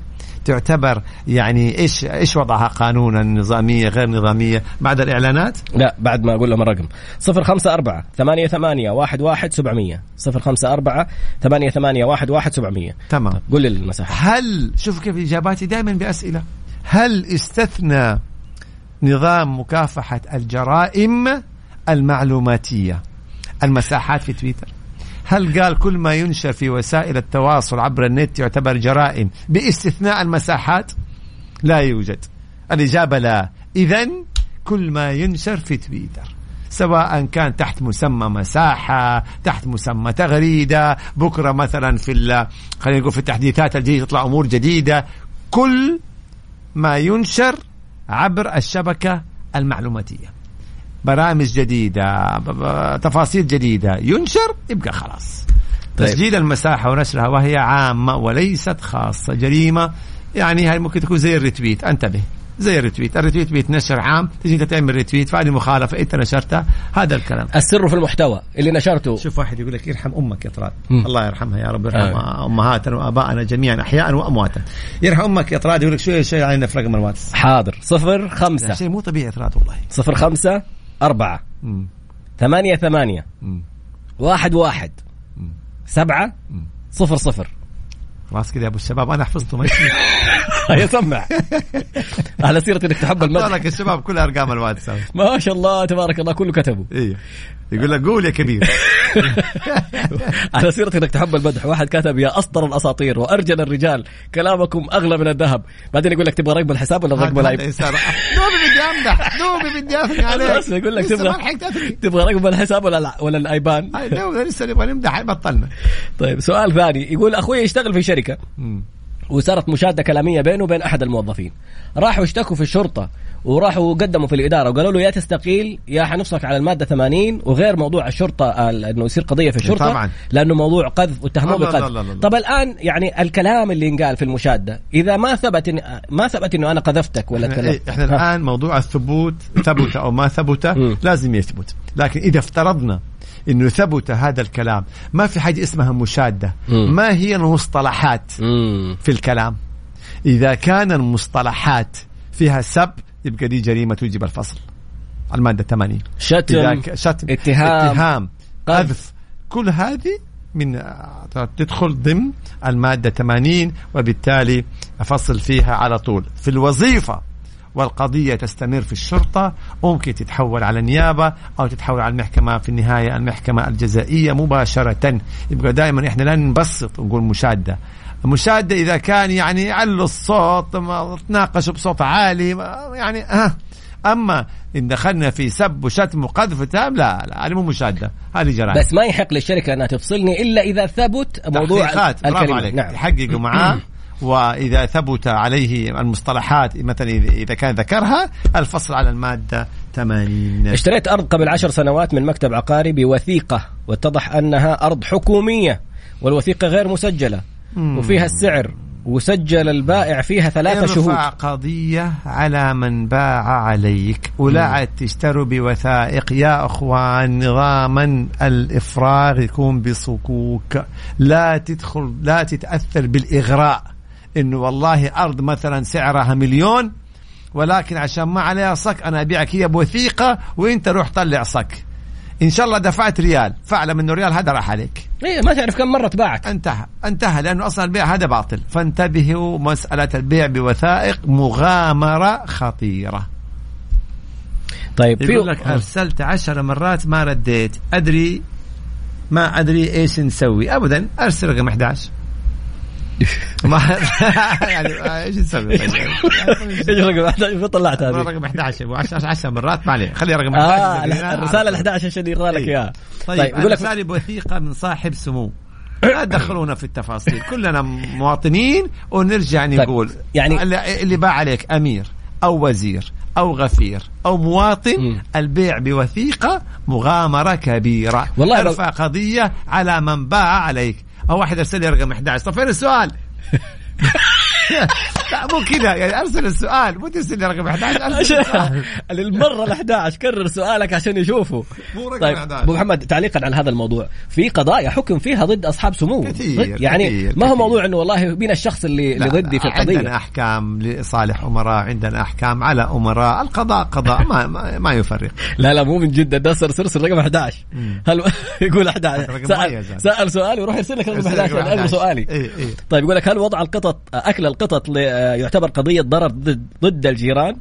تعتبر يعني إيش إيش وضعها قانونا نظامية غير نظامية بعد الإعلانات؟ لا بعد ما أقول لهم الرقم. 054 88 11 700 054 88 11 700 تمام. قول لي المساحة. هل شوف كيف إجاباتي دائما بأسئلة. هل استثنى نظام مكافحة الجرائم المعلوماتية؟ المساحات في تويتر. هل قال كل ما ينشر في وسائل التواصل عبر النت يعتبر جرائم باستثناء المساحات؟ لا يوجد. الإجابة لا. إذا كل ما ينشر في تويتر سواء كان تحت مسمى مساحة تحت مسمى تغريدة بكرة مثلا في خلينا نقول في التحديثات الجديدة تطلع أمور جديدة. كل ما ينشر عبر الشبكة المعلوماتية. برامج جديدة تفاصيل جديدة. ينشر؟ يبقى خلاص. طيب. تسجيل المساحة ونشرها وهي عامة وليست خاصة جريمة. يعني هاي ممكن تكون زي ال retweet. انتبه. زي ال retweet. ال retweet بيتنشر عام. تجي انت تعمل retweet فهذه مخالفة. انت نشرتها. هذا الكلام. السر في المحتوى اللي نشرته. شوف واحد يقول لك يرحم أمك يا طراد. الله يرحمها يا رب يرحم آه. أمهاتنا وآبائنا جميعا احياء وأمواتا. يرحم أمك يا طراد يقول لك شوية شوية علينا في رقم الواتس. حاضر. صفر خمسة. شيء مو طبيعي طراد والله. صفر خمسة. أربعة مم. ثمانية ثمانية مم. واحد واحد مم. سبعة مم. صفر صفر خلاص كذا يا أبو الشباب أنا حفظته ما هيا [LAUGHS] سمع. على سيرة إنك تحب المدح. لك الشباب كل أرقام الواتساب ما شاء الله تبارك الله كله كتبوا أيوه يقول لك قول يا كبير. [LAUGHS] على سيرة إنك تحب المدح واحد كتب يا أسطر الأساطير وأرجل الرجال كلامكم أغلى من الذهب. بعدين يقول لك تبغى رقم الحساب ولا رقم الايب دوبي بدي أمدح دوبي بدي اثني [LAUGHS] عليك. بس يقول لك تبغى تبغى رقم الحساب ولا ولا الايبان لسه نبغى نمدح بطلنا. طيب سؤال ثاني. يقول أخوي يشتغل في شركة وصارت مشادة كلامية بينه وبين أحد الموظفين. راحوا اشتكوا في الشرطة وراحوا قدموا في الإدارة وقالوا له يا تستقيل يا حنفصلك على المادة 80 وغير موضوع الشرطة إنه يصير قضية في الشرطة طبعا لأنه موضوع قذف واتهموه بقذف طب الآن يعني الكلام اللي ينقال في المشادة إذا ما ثبت إن ما ثبت إنه أنا قذفتك ولا إحنا, إيه إحنا الآن موضوع الثبوت ثبت أو ما ثبت لازم يثبت. لكن إذا افترضنا إنه ثبت هذا الكلام. ما في حاجة اسمها مشادة. ما هي المصطلحات. في الكلام؟ إذا كان المصطلحات فيها سب يبقى دي جريمة توجب الفصل. المادة 80 شتم, شتم اتهام اتهام قذف. كل هذه من تدخل ضمن المادة 80 وبالتالي أفصل فيها على طول. في الوظيفة والقضية تستمر في الشرطة ممكن تتحول على النيابة أو تتحول على المحكمة في النهاية المحكمة الجزائية مباشرة. يبقى دائما إحنا لا نبسط ونقول مشادة. مشادة إذا كان يعني علوا الصوت تناقشوا بصوت عالي يعني ها. أما إن دخلنا في سب وشتم وقذف وتهم لا لا هذه مو مشادة هذه جرائم. بس ما يحق للشركة أنها تفصلني إلا إذا ثبت موضوع الكلمة. نعم. يحققوا معاه. [CLEARS THROAT] وإذا ثبت عليه المصطلحات مثلا اذا كان ذكرها الفصل على المادة 80 اشتريت أرض قبل عشر سنوات من مكتب عقاري بوثيقه واتضح أنها أرض حكومية والوثيقة غير مسجلة وفيها السعر وسجل البائع فيها ثلاثة شهور قضية على من باع عليك ولا عاد تشتروا بوثائق. يا أخوان نظاما الإفراغ يكون بصكوك. لا تدخل لا تتأثر بالإغراء. إنه والله أرض مثلا سعرها مليون ولكن عشان ما عليها صك أنا أبيعك هي بوثيقة وأنت روح طلع صك. إن شاء الله دفعت ريال. فاعلم إنه ريال هذا راح عليك. إيه ما تعرف كم مرة تباعت انتهى. انتهى لأنه أصلا البيع هذا باطل. فانتبهوا مسألة البيع بوثائق مغامرة خطيرة. طيب يقول لك أرسلت عشر مرات ما رديت. أدري ما أدري إيش نسوي. ابدا أرسل رقم 11 [LAUGHS] ما [LAUGHS] يعني إيش نسوي؟ [LAUGHS] إيش رقم 11 طلعت هذه؟ رقم 11 10 مرات ما عليه خلي رقم 11 آه الرسالة ال 11 عشان يقرا لك إياها. طيب, طيب يقول لك رساله بوثيقة من صاحب سمو. لا تدخلونا في التفاصيل. كلنا مواطنين ونرجع طيب، نقول. يعني اللي باع عليك أمير أو وزير أو غفير أو مواطن البيع بوثيقة مغامرة كبيرة. والله أرفع قضية على من باع عليك. أو واحد ارسل لي رقم 11 طب فين السؤال؟ [LAUGHS] [LAUGHS] لا مو كذا يعني أرسل السؤال. مو ترسل لي رقم 11 أرسل السؤال. [LAUGHS] للمرة ال 11 كرر سؤالك عشان يشوفوا مو رقم طيب 11. أبو محمد تعليقا على هذا الموضوع. في قضايا حكم فيها ضد أصحاب سمو. كثير، يعني كثير، ما هو كثير. موضوع إنه والله مين الشخص اللي, اللي ضدي في عندنا القضية. أحكام لصالح أمراء عندنا أحكام على أمراء. القضاء قضاء ما ما, ما يفرق. لا لا مو من جده ده ارسل رقم 11 هل [LAUGHS] يقول 11 رقم سأل, هذا. سأل سؤال ويروح يرسل لك رقم يرسل 11 رقم لأنه 11. سؤالي. إيه، إيه. طيب يقول لك هل وضع القطط أكل القطط ل- يعتبر قضية ضرر ضد الجيران؟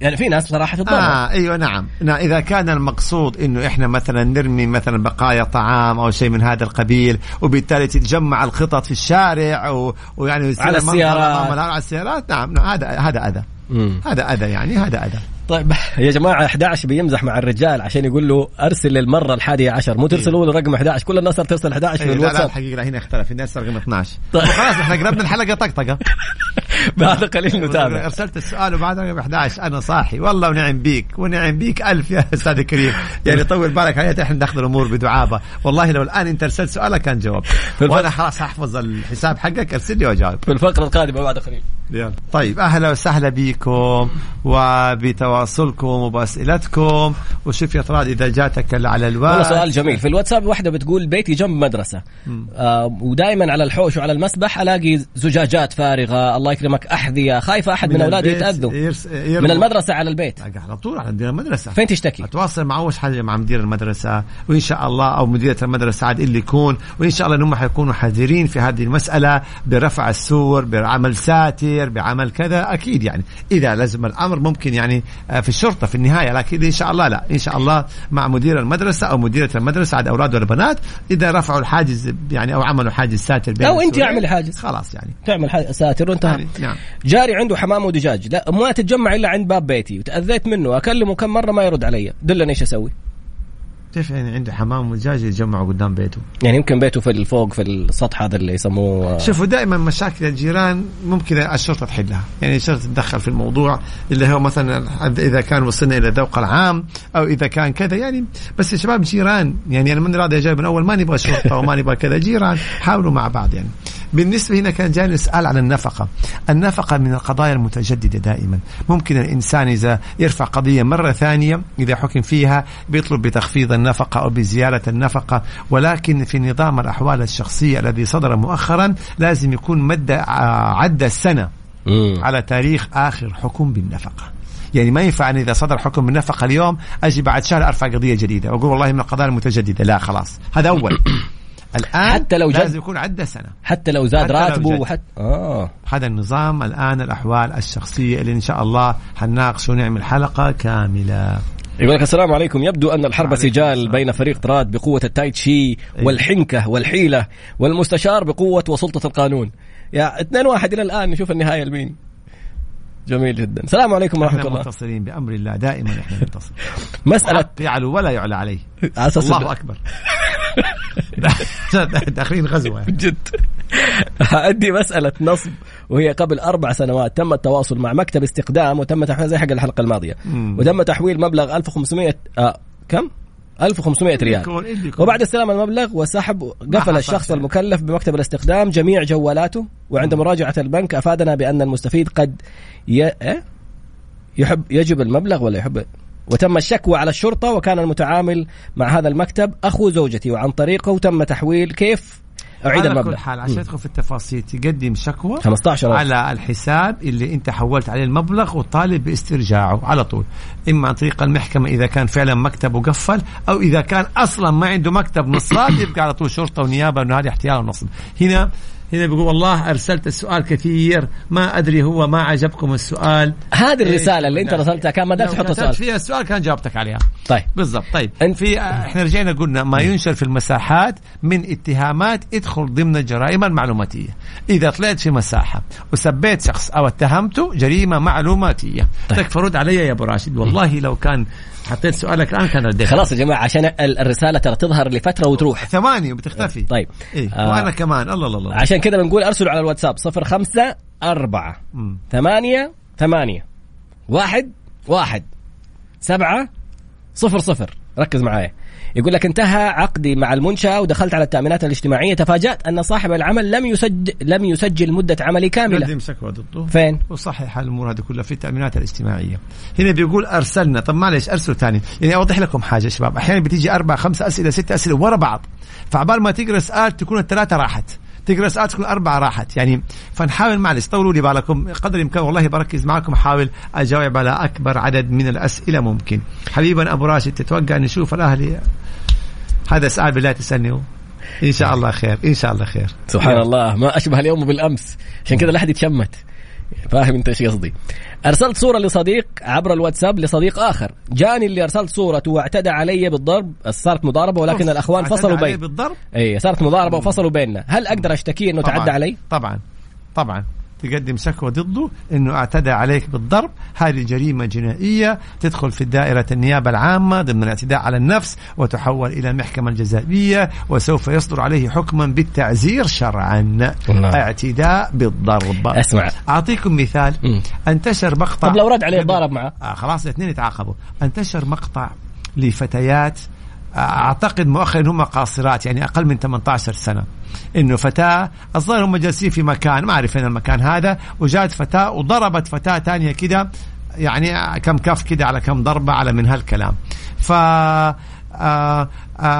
يعني في ناس صراحة تتضرر آه أيوه نعم. نا إذا كان المقصود إنه إحنا مثلا نرمي مثلا بقايا طعام أو شيء من هذا القبيل وبالتالي تتجمع القطط في الشارع و... ويعني على السيارات. على السيارات نعم. نعم، هذا هذا أذى. هذا أذى يعني هذا أذى. طيب [LAUGHS] يا جماعة 11 بيمزح مع الرجال عشان يقول له أرسل للمرة الحادية عشر. مو ترسلوا له رقم 11 كل الناس صارت ترسل 11 في إيه لا لا الواتساب. الحقيقة هنا اختلف الناس رقم 12 طيب. خلاص إحنا قربنا الحلقة طقطقة. [LAUGHS] [LAUGHS] بعد قليل نتابع أرسلت السؤال وبعد رقم 11 أنا صاحي. والله ونعم بيك. ونعم بيك ألف يا أستاذ كريم. يعني طول بالك علي إحنا ناخذ الأمور بدعابة. والله لو الآن أنت أرسلت سؤالك كان جواب. وأنا خلاص أحفظ الحساب حقك. أرسل لي وأجاوب. في الفقرة القادمة بعد قليل. يلا. طيب أهلا وسهلا بكم وبتواصلكم وبأسئلتكم. وشوف يا طراد إذا جاتك على الواتس. والله سؤال جميل. في الواتساب واحدة بتقول بيتي جنب مدرسة. آه ودائما على الحوش وعلى المسبح ألاقي زجاجات فارغة. الله يكرمك. أحذية. خايفة أحد من, أولادي البيت يتأذوا. من المدرسة على البيت. على طول على مدير المدرسة. فين تشتكي؟ أتواصل مع أول حاجة مع مدير المدرسة. وإن شاء الله أو مديره المدرسة عاد اللي يكون. وإن شاء الله انهم حيكونوا حذرين في هذه المسألة برفع السور بعمل ساتر بعمل كذا أكيد يعني. إذا لزم الأمر ممكن يعني آه، في الشرطة في النهاية. لكن إن شاء الله لا. إن شاء الله مع مدير المدرسة أو مديرة المدرسة عاد أولاد ولا بنات إذا رفعوا الحاجز يعني أو عملوا حاجز ساتر بين أنت السورين، اعملي حاجز. خلاص يعني. تعمل ح- ساتر وانتهى. يعني نعم. جاري عنده حمام ودجاج. لا ما تتجمع إلا عند باب بيتي. وتأذيت منه. أكلمه كم مرة ما يرد علي. دلني إيش أسوي. كيف يعني عنده حمام ودجاج يتجمعوا قدام بيته؟ يعني يمكن بيته في الفوق في السطح هذا اللي يسموه شوفوا دائما مشاكل الجيران ممكن الشرطة تحلها، يعني الشرطة تتدخل في الموضوع اللي هو مثلا إذا كان وصلنا إلى ذوق العام أو إذا كان كذا يعني بس يا شباب جيران. يعني أنا من راضي جاي من أول ما نبغى شرطة وما نبغى كذا جيران حاولوا مع بعض يعني. بالنسبة هنا كان جاني سؤال عن النفقة، النفقة من القضايا المتجددة دائما، ممكن الإنسان إذا يرفع قضية مرة ثانية إذا حكم فيها بيطلب بتخفيض النفقة أو بزيادة النفقة. ولكن في نظام الأحوال الشخصية الذي صدر مؤخرا لازم يكون مدى ع- عدى السنة مم. على تاريخ آخر حكم بالنفقة. يعني ما ينفع إذا صدر حكم بالنفقة اليوم أجي بعد شهر أرفع قضية جديدة. وأقول والله من القضايا المتجددة. لا خلاص. هذا أول. [CLEARS THROAT] الآن حتى لو جد- لازم يكون عدى سنة. حتى لو زاد راتبه. وحتى آه. هذا النظام الآن الأحوال الشخصية اللي إن شاء الله حنناقشه ونعمل حلقة كاملة. يقول لك السلام عليكم. يبدو أن الحرب سجال. بين فريق طراد بقوة التايتشي والحنكة والحيلة والمستشار بقوة وسلطة القانون. يا اثنين واحد إلى الآن نشوف النهاية لمين؟ جميل جدا. السلام عليكم ورحمة الله. متصلين بأمر الله دائما إحنا نتصل [LAUGHS] مساله يعلو ولا يعلى عليه. على [LAUGHS] أساس الله أكبر. [LAUGHS] داخلين غزوة. يعني. جد. أدي مسألة نصب وهي قبل أربع سنوات تم التواصل مع مكتب استقدام وتم تحويل زي حق الحلقة الماضية. وتم تحويل مبلغ 1500 آه كم؟ 1500 ريال يكون. وبعد استلام المبلغ وسحب قفل الشخص. المكلف بمكتب الاستخدام جميع جوالاته وعند مراجعة البنك أفادنا بأن المستفيد قد ي... إيه؟ يحب يجب المبلغ ولا يحب وتم الشكوى على الشرطة وكان المتعامل مع هذا المكتب أخو زوجتي وعن طريقه تم تحويل كيف أعيد على المبلغ. كل حال عشان تدخل في التفاصيل تقدم شكوى 15 ألف. على الحساب اللي انت حولت عليه المبلغ وطالب باسترجاعه على طول. إما عن طريق المحكمة إذا كان فعلا مكتبه قفل أو إذا كان أصلا ما عنده مكتب نصاب [COUGHS] يبقى على طول شرطة ونيابة إنه هذه احتيال ونصب. هنا هنا بيقول والله أرسلت السؤال كثير ما أدري هو ما عجبكم السؤال. هذه إيش؟ الرسالة اللي أنت نعم. رسلتها كان ما دام تحط كتبت سؤال. فيها السؤال كان جاوبتك عليها. طيب. بالضبط. طيب. أنت- في إحنا رجعنا قلنا ما ينشر في المساحات من اتهامات يدخل ضمن الجرائم المعلوماتية. إذا طلعت في مساحة وسبيت شخص أو اتهمته جريمة معلوماتية. طيب. تكفى رد علي يا أبو راشد. والله لو كان حطيت سؤالك الآن كان رديت خلاص يا جماعة عشان ال- الرسالة ترى تظهر لفترة وتروح ثواني وبتختفي طيب إيه؟ آه. وأنا كمان الله الله الله عشان كذا بنقول أرسلوا على الواتساب صفر خمسة أربعة مم. ثمانية ثمانية واحد واحد سبعة صفر صفر ركز معايا. يقول لك انتهى عقدي مع المنشأة ودخلت على التأمينات الاجتماعية. تفاجأت أن صاحب العمل لم يسجل لم يسجل مدة عملي كاملة. شكوى ضده. فين؟ وصحح الأمور هذه كلها في التأمينات الاجتماعية. هنا بيقول أرسلنا. طب معلش أرسلوا ثاني يعني أوضح لكم حاجة يا شباب. أحيانا بتيجي أربع خمس أسئلة ست أسئلة ورا بعض. فعبال ما تقرأ سؤال تكون الثلاثة راحت. تقرا سؤال تكون اربعه راحت. يعني فنحاول معلش طولوا لي بالكم. قدر الإمكان والله بركز معكم احاول أجاوب على أكبر عدد من الأسئلة ممكن. حبيبا أبو راشد تتوقع نشوف الأهلي؟ هذا سؤال بالله تسألني. إن شاء الله خير إن شاء الله خير. سبحان الله ما أشبه اليوم بالأمس. عشان كذا لا أحد يتشمت. فاهم انت إيش قصدي. أرسلت صورة لصديق عبر الواتساب لصديق آخر. جاني اللي أرسلت صورته واعتدى علي بالضرب صارت مضاربة ولكن الأخوان فصلوا عليه بين بالضرب؟ اي صارت مضاربة وفصلوا بيننا. هل أقدر أشتكي إنه. تعدى علي؟ طبعا طبعا. تقدم شكوى ضده إنه اعتدى عليك بالضرب. هذه جريمة جنائية تدخل في دائرة النيابة العامة ضمن الاعتداء على النفس وتحول إلى المحكمه الجزائية وسوف يصدر عليه حكما بالتعزير شرعا. اعتداء بالضرب. أسمع. أعطيكم مثال. مم. انتشر مقطع طب لو رد عليه ضارب معه. آه خلاص الاثنين يتعاقبوا. انتشر مقطع لفتيات أعتقد مؤخرا هم قاصرات يعني أقل من 18 سنة. إنه فتاة الظاهر هم جالسين في مكان ما أعرف فين المكان هذا وجات فتاة وضربت فتاة ثانية كده يعني كم كف كده على كم ضربة على من هالكلام. ف آه آه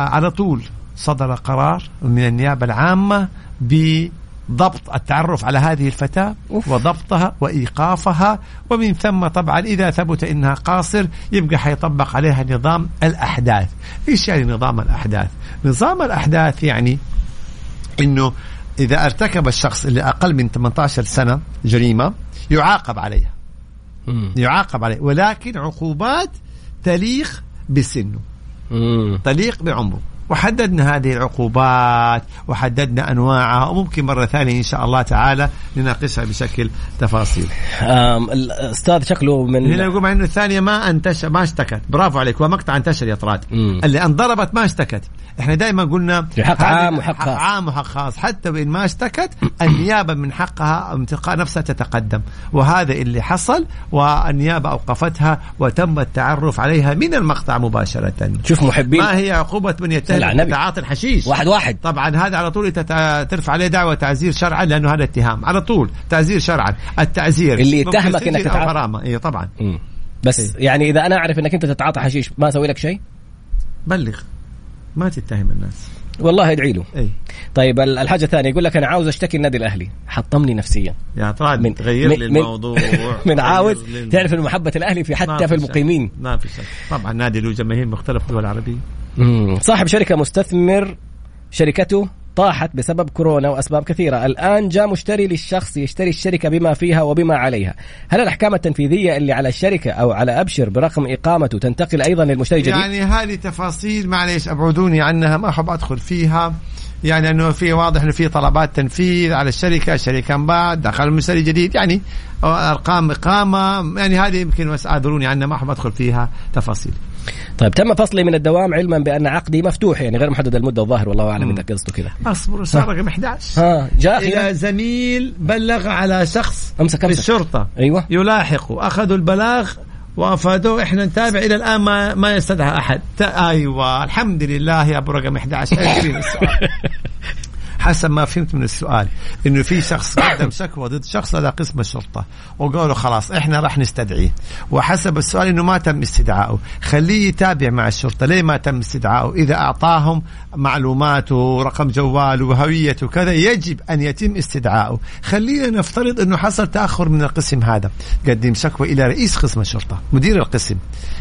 على طول صدر قرار من النيابة العامة ب ضبط التعرف على هذه الفتاة أوف. وضبطها وإيقافها ومن ثم طبعا إذا ثبت إنها قاصر يبقى حيطبق عليها نظام الأحداث إيش يعني نظام الأحداث نظام الأحداث يعني إنه إذا ارتكب الشخص اللي أقل من 18 سنة جريمة يعاقب عليها مم. يعاقب عليه ولكن عقوبات تليق بسنه مم. تليق بعمره وحددنا هذه العقوبات وحددنا أنواعها وممكن مرة ثانية إن شاء الله تعالى نناقشها بشكل تفاصيل. الاستاذ شكله من هنا يقول مع إنه الثانية ما انتشر ما اشتكت، برافو عليك هو مقطع انتشر يا طراد. اللي انضربت ما اشتكت، إحنا دائما قلنا حق عام وحق حق خاص. عام وحق خاص، حتى وإن ما اشتكت النيابة من حقها من تلقاء نفسها تتقدم، وهذا اللي حصل والنيابة أوقفتها وتم التعرف عليها من المقطع مباشرة. شوف محبين ما هي عقوبة من يتهم. بتعاطي الحشيش واحد واحد طبعا هذا على طول ترفع عليه دعوة تعزير شرعا لأنه هذا اتهام على طول تعزير شرعا التعزير اللي يتهمك أو تتعاطى. اي طبعا مم. بس إيه. يعني إذا أنا أعرف إنك أنت تتعاطى حشيش ما أسوي لك شيء بلغ ما تتهم الناس. والله ادعي له. إي. طيب ال- الحاجة الثانية يقول لك أنا عاوز أشتكي النادي الأهلي. حطمني نفسيا. يا طراد من- تغير من- لي الموضوع. [LAUGHS] من عاوز تعرف ان محبة الأهلي في حتى في. المقيمين. ما في شك. طبعا نادي له جماهير مختلفة في الدول العربية مم. صاحب شركة مستثمر شركته طاحت بسبب كورونا وأسباب كثيرة، الآن جاء مشتري للشخص يشتري الشركة بما فيها وبما عليها، هل الأحكام التنفيذية اللي على الشركة أو على أبشر برقم إقامته تنتقل أيضا للمشتري الجديد؟ يعني هذه تفاصيل معليش أبعدوني عنها ما أحب أدخل فيها يعني أنه في واضح أنه في طلبات تنفيذ على الشركة، الشركة انباعت، دخل المشتري جديد يعني أرقام إقامة يعني هذه يمكن بس أعذروني عنها ما أحب أدخل فيها تفاصيل. طيب تم فصلي من الدوام علما بأن عقدي مفتوح يعني غير محدد المدة الظاهر والله أعلم انك قصده كذا. أصبر صار رقم 11 ها جاء اذا أخيرا زميل بلغ على شخص أمسك في أمسك. الشرطه أيوه. يلاحقوا أخذوا البلاغ وأفادوه. إحنا نتابع إلى الآن ما ما يستدعى أحد. أيوه الحمد لله يا أبو رقم 11 إيش فينا السؤال حسب ما فهمت من السؤال. إنه في شخص [COUGHS] قدم شكوى ضد شخص لدى قسم الشرطة. وقالوا خلاص إحنا راح نستدعيه. وحسب السؤال إنه ما تم استدعائه خليه يتابع مع الشرطة. ليه ما تم استدعائه إذا أعطاهم معلوماته رقم جواله وهويته كذا يجب أن يتم استدعائه خلينا نفترض أنه حصل تأخر من القسم هذا. قدم شكوى إلى رئيس قسم الشرطة مدير القسم.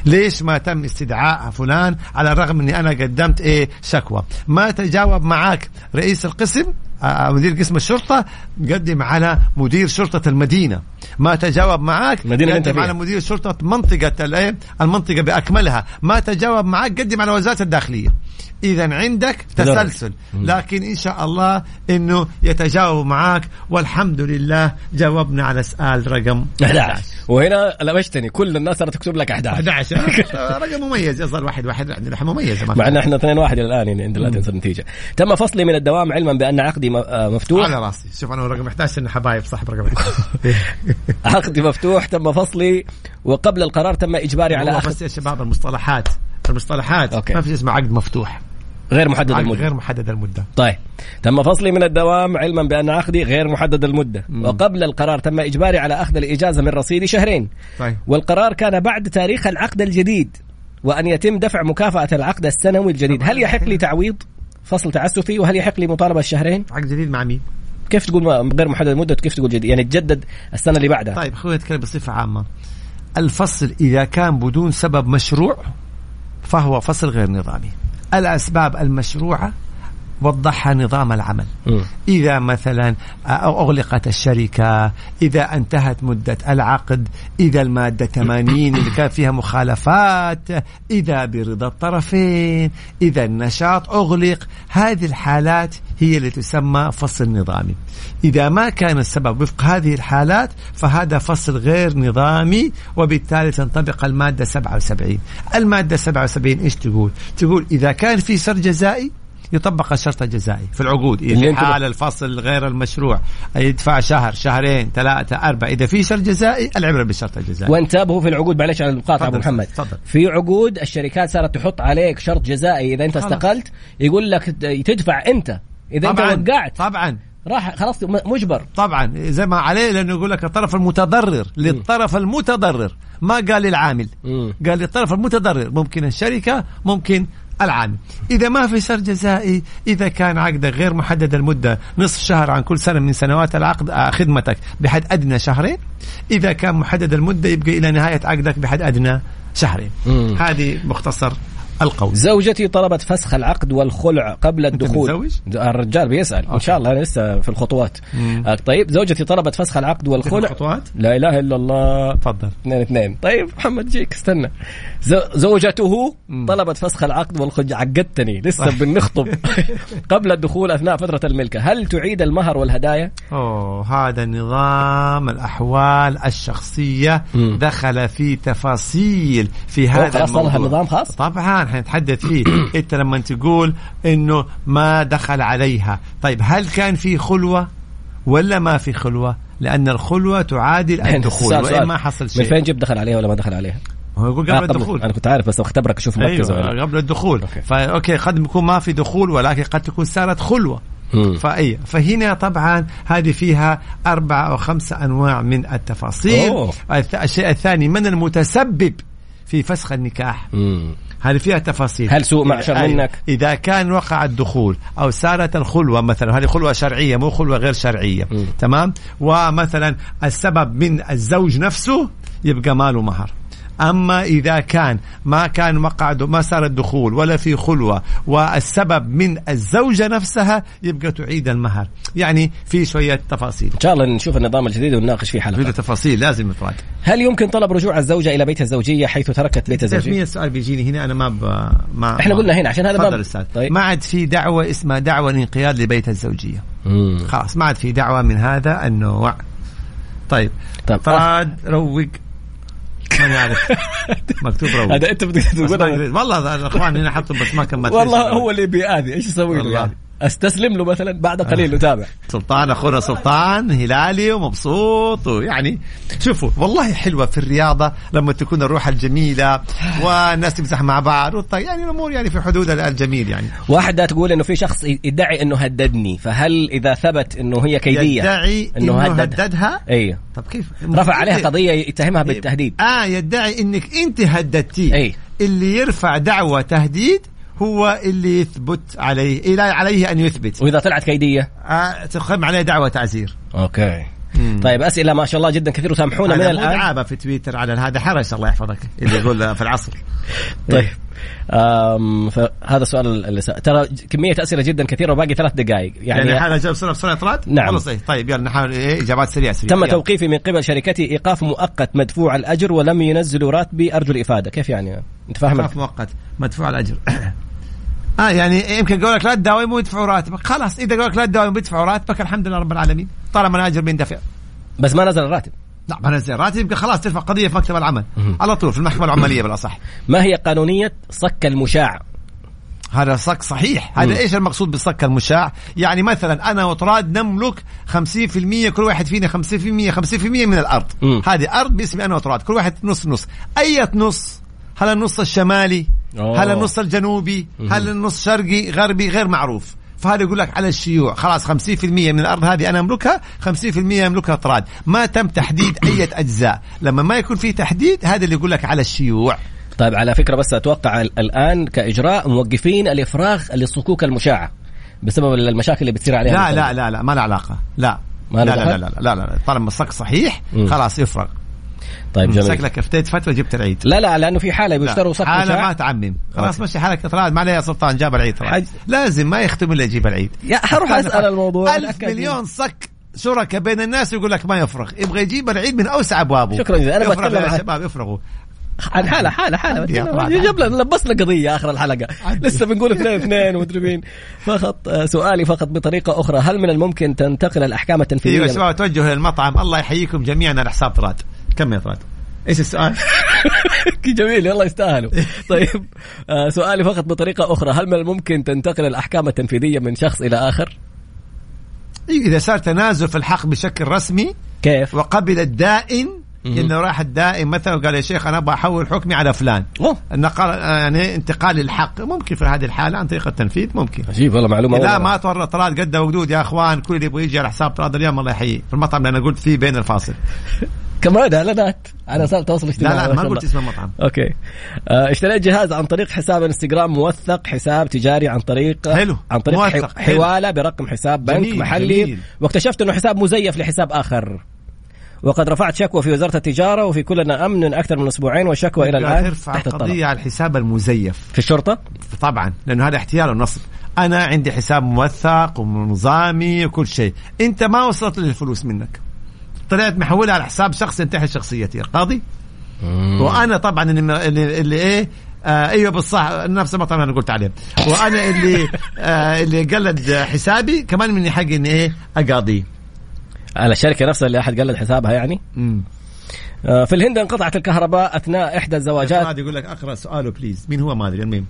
ليش ما تم استدعاء فلان؟ على الرغم أني أنا قدمت إيه شكوى. ما تجاوب معاك رئيس القسم؟ مدير قسم الشرطة قدم على مدير شرطة المدينة. ما تجاوب معاك أنت قدم. على مدير شرطة منطقة الإيه؟ المنطقة بأكملها. ما تجاوب معاك قدم على وزارة الداخلية. إذا عندك. تسلسل. لكن إن شاء الله إنه يتجاوب معاك. والحمد لله جاوبنا على سؤال رقم 11 وهنا لبشتني كل الناس صارت تكتب لك 11 11 [LAUGHS] رقم مميز. يصل واحد واحد. عندنا مميزة ما مع. إن إحنا 2 1 إلى الآن يعني عند لا تنسى النتيجة. تم فصلي من الدوام علما بأن عقدي م- آه، مفتوح. على راسي. شوف أنا رقم 11 إنه حبايب صاحب رقم 11 [LAUGHS] عقدي مفتوح تم فصلي وقبل القرار تم إجباري على اخذ بس يا شباب المصطلحات. المصطلحات. أوكي. ما في اسمه عقد مفتوح. غير محدد عقد المدة. غير محدد المدة. طيب. تم فصلي من الدوام علما بأن عقدي غير محدد المدة. وقبل القرار تم إجباري على أخذ الإجازة من رصيدي شهرين. طيب. والقرار كان بعد تاريخ العقد الجديد وأن يتم دفع مكافأة العقد السنوي الجديد. هل يحق لي تعويض؟ فصل تعسفي وهل يحق لي مطالبة الشهرين؟ عقد جديد مع مين؟ كيف تقول غير محدد المده كيف تقول جديد؟ يعني تجدد السنة اللي بعدها. طيب خلينا نتكلم بصفة عامة. الفصل إذا كان بدون سبب مشروع فهو فصل غير نظامي. الأسباب المشروعة وضحها نظام العمل. مم. إذا مثلا أغلقت الشركة إذا انتهت مدة العقد إذا المادة 80 اللي كان فيها مخالفات إذا برضا الطرفين إذا النشاط أغلق. هذه الحالات هي اللي تسمى فصل نظامي. إذا ما كان السبب وفق هذه الحالات فهذا فصل غير نظامي وبالتالي تنطبق المادة 77 المادة 77 إيش تقول؟ تقول إذا كان في سر جزائي يطبق الشرط الجزائي في العقود اللي في حال الفصل غير المشروع يدفع شهر شهرين ثلاثة أربعة. إذا في شرط جزائي العبرة بالشرط الجزائي وانتبهوا في العقود معلش على المقاطعة أبو محمد. تفضل. في عقود الشركات صارت تحط عليك شرط جزائي إذا أنت. استقلت يقول لك تدفع أنت. إذا طبعا انت وقعت طبعا. راح خلاص م- مجبر. طبعا زي ما عليه لأنه يقول لك الطرف المتضرر للطرف المتضرر. ما قال للعامل. قال للطرف المتضرر. ممكن الشركة ممكن العامل إذا ما في سر جزائي إذا كان عقدك غير محدد المدة نصف شهر عن كل سنة من سنوات العقد آه، خدمتك بحد أدنى شهرين. إذا كان محدد المدة يبقى إلى نهاية عقدك بحد أدنى شهرين. هذه مختصر القول زوجتي طلبت فسخ العقد والخلع قبل الدخول. متزوج؟ الرجال بيسأل. إن شاء الله لسه في الخطوات. مم. طيب زوجتي طلبت فسخ العقد والخلع. الخطوات؟ لا إله إلا الله. تفضل. اثنين اثنين. طيب محمد جيك استنى. زوجته طلبت فسخ العقد والخلع. عقدتني. لسه بنخطب. [LAUGHS] قبل الدخول أثناء فترة الملكة. هل تعيد المهر والهدايا؟ أوه هذا نظام الأحوال الشخصية مم. دخل في تفاصيل في هذا الموضوع. نظام خاص؟ طبعا. حنتحدث فيه [COUGHS] أنت لما تقول إنه ما دخل عليها طيب هل كان في خلوة ولا ما في خلوة لأن الخلوة تعادل [LAUGHS] الدخول وإن سؤال. ما حصل من شيء فين جبت دخل عليها ولا ما دخل عليها؟ هو يقول آه، قبل الدخول أنا كنت عارف بس اختبرك أشوف مركز ولا أيوه قبل الدخول okay. ف okay قد يكون ما في دخول ولكن قد تكون صارت خلوة. فأي فهنا طبعا هذه فيها أربعة أو خمسة أنواع من التفاصيل أوه. الشيء الثاني من المتسبب في فسخ النكاح مم. هذه فيها تفاصيل هل سوء معشر. منك؟ إذا كان وقع الدخول أو صارت الخلوة مثلا هذه خلوة شرعية مو خلوة غير شرعية مم. تمام ومثلا السبب من الزوج نفسه يبقى ماله مهر أما إذا كان ما كان وقع ما صار الدخول ولا في خلوة والسبب من الزوجة نفسها يبقى تعيد المهر. يعني في شوية تفاصيل. إن شاء الله نشوف النظام الجديد ونناقش فيه في حلقه تفاصيل لازم إفراد. هل يمكن طلب رجوع الزوجة إلى بيت الزوجية حيث تركت بيت تعرف مين الزوجيه؟ السؤال بيجيني هنا أنا ما ب... ما إحنا ما- قلنا هنا عشان هذا أستاذ. طيب. ما عاد في دعوة اسمها دعوة الانقياد لبيت الزوجية. مم. خلاص ما عاد في دعوة من هذا النوع طيب. طيب. فراد روق. ماني عارف مكتوب روق هذا أنت بدك بس ما تقول أدري. والله الأخوان هنا حطوا بس ما كملت والله. هو اللي بيأذي إيش أسوي له. يعني؟ أستسلم له مثلا بعد قليل نتابع سلطان أخونا سلطان هلالي ومبسوط ويعني شوفوا والله حلوة في الرياضة لما تكون الروح الجميلة والناس تمزح مع بعض يعني الأمور يعني في حدود الجميل يعني. واحدة تقول إنه في شخص يدعي إنه هددني فهل إذا ثبت إنه هي كيدية؟ يدعي إنه هددها. أيوه طب كيف؟ رفع عليها إنت- قضية يتهمها بالتهديد. آه يدعي إنك أنت هددتيه. أي. اللي يرفع دعوى تهديد هو اللي يثبت عليه إلى عليه أن يثبت. وإذا طلعت كيدية؟ آه عليه دعوى تعزير. أوكي. مم. طيب أسئلة ما شاء الله جدا كثير وسامحونا من هذا الآن. دعابة في تويتر على هذا حرس الله يحفظك اللي يقول في العصر. [LAUGHS] طيب. أم فهذا سؤال اللي سأ... ترى كمية أسئلة جدا كثيرة وباقي ثلاث دقائق يعني, يعني, حاجة بسرعة بسرعة طلعت نعم. صحيح طيب يلا نحاول إيه إجابات سريعة سريعة. تم يلا. توقيفي من قبل شركتي إيقاف مؤقت مدفوع الأجر ولم ينزلوا راتبي أرجو الإفادة. كيف يعني؟ أنت فاهم؟ إيقاف مؤقت مدفوع الأجر. [COUGHS] آه يعني يمكن يقول لك لا تداوم ويدفعوا راتبك. خلاص إذا قال لك لا تداوم ويدفعوا راتبك الحمد لله رب العالمين. طالما الاجر بيندفع. بس ما نزل الراتب. لا ما نزل راتب يبقى خلاص ترفع قضية في مكتب العمل. على طول في المحكمة العماليه [COUGHS] بالأصح. ما هي قانونية صك المشاع؟ هذا صك صحيح. هذا مم. إيش المقصود بالصك المشاع؟ يعني مثلا أنا وطراد نملك 50% كل واحد فينا 50% 50% من الأرض. مم. هذه أرض باسمي أنا وطراد كل واحد نص نص. أي نص؟ هل النص الشمالي؟ أوه. هل النص الجنوبي هل النص شرقي غربي غير معروف. فهذا يقول لك على الشيوع. خلاص 50% من الأرض هذه أنا أملكها 50% يملكها طراد. ما تم تحديد أي [COUGHS] أجزاء. لما ما يكون في تحديد هذا اللي يقول لك على الشيوع. طيب على فكرة بس أتوقع ال- الآن كإجراء موقفين الإفراغ للصكوك المشعه بسبب المشاكل اللي بتصير عليها لا. لا لا لا ما له علاقة. لا. ما لا, لا؟ لا, لا, لا, لا, لا طالما الصك صحيح. خلاص يفرغ. طيب جميل. شكلك افتيت فترة جبت العيد. لا لا لأنه في حالة. بيشتروا صك حالة ما تعمم. خلاص. مشي حالك طلال ما عليها سلطان جاب العيد حج- لازم ما يختم إلا يجيب العيد. يا حروح أسأل الموضوع ألف أتأكد. مليون صك شركة بين الناس يقول لك ما يفرغ. يبغى يجيب العيد من أوسع أبوابه. شكراً جزيلاً. يفرغ بتكلم يا شباب افرغوا عن حالة حالة حالة. جاب لنا لبسنا قضية آخر الحلقة. لسه بنقول اثنين اثنين ومدري مين. فقط آه، سؤالي فقط بطريقة أخرى. هل من الممكن تنتقل الأحكام أيوه التنفيذيه يا شباب توجهوا للمطعم الله يحييكم جميعا. على حساب طراد كم يا طراد إيش السؤال؟ [LAUGHS] جميل يلا يستاهلوا. [LAUGHS] طيب آه، سؤالي فقط بطريقة أخرى. هل من الممكن تنتقل الأحكام التنفيذية من شخص إلى آخر؟ إيه، إذا صار تنازل في الحق بشكل رسمي كيف؟ وقبل الدائن. إنه راح الدائن مثلا وقال يا شيخ أنا أبغى أحول حكمي على فلان. النقل يعني انتقال الحق ممكن في هذه الحالة عن طريق التنفيذ ممكن. عجيب والله معلومة لا ما تورط طراد قد وقدود يا أخوان كل اللي يبغى يجي على حساب طراد اليوم الله يحييه. في المطعم اللي أنا قلت فيه بين الفاصل. [LAUGHS] كمان اعلانات على وسائل التواصل لا الاجتماعي لا ما ما قلت. اسم المطعم أوكي آه، اشتريت جهاز عن طريق حساب انستغرام موثق حساب تجاري عن طريق حلو. عن طريق موثق. حوالة برقم حساب بنك جميل. محلي جميل. واكتشفت إنه حساب مزيف لحساب آخر وقد رفعت شكوى في وزارة التجارة وفي كلنا أمن أكثر من أسبوعين والشكوى إلى الآن ترفع تحت الطلب قضية على الحساب المزيف في الشرطة طبعا لأنه هذا احتيال ونصب أنا عندي حساب موثق ونظامي وكل شيء أنت ما وصلت لي الفلوس منك طلعت محولها على حساب شخص ينتحل شخصيتي القاضي وأنا طبعا اللي, اللي, اللي إيه آه أيوه بالصح نفس المطعم أنا قلت عليه. وأنا اللي آه اللي قلد حسابي كمان مني حق إني إيه اقاضيه على الشركة نفسها اللي أحد قلد حسابها يعني؟ امم آه، في الهند انقطعت الكهرباء أثناء إحدى الزواجات. هذا يقول لك أقرأ سؤاله بليز مين هو؟ ما أدري المهم.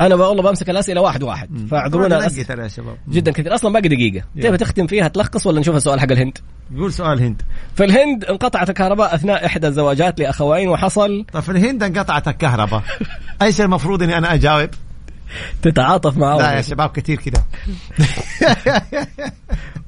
أنا والله بمسك الأسئلة واحد واحد. فاعذرونا ترى يا شباب. جدا كثير. أصلا باقي دقيقة. تبي تختم فيها تلخص ولا نشوف السؤال حق الهند؟ قول سؤال هند. في الهند انقطعت الكهرباء أثناء إحدى الزواجات لأخوين وحصل. طيب في الهند انقطعت الكهرباء. إيش المفروض إني أنا أجاوب؟ تتعاطف معه. لا يا شباب كثير كذا. [LAUGHS]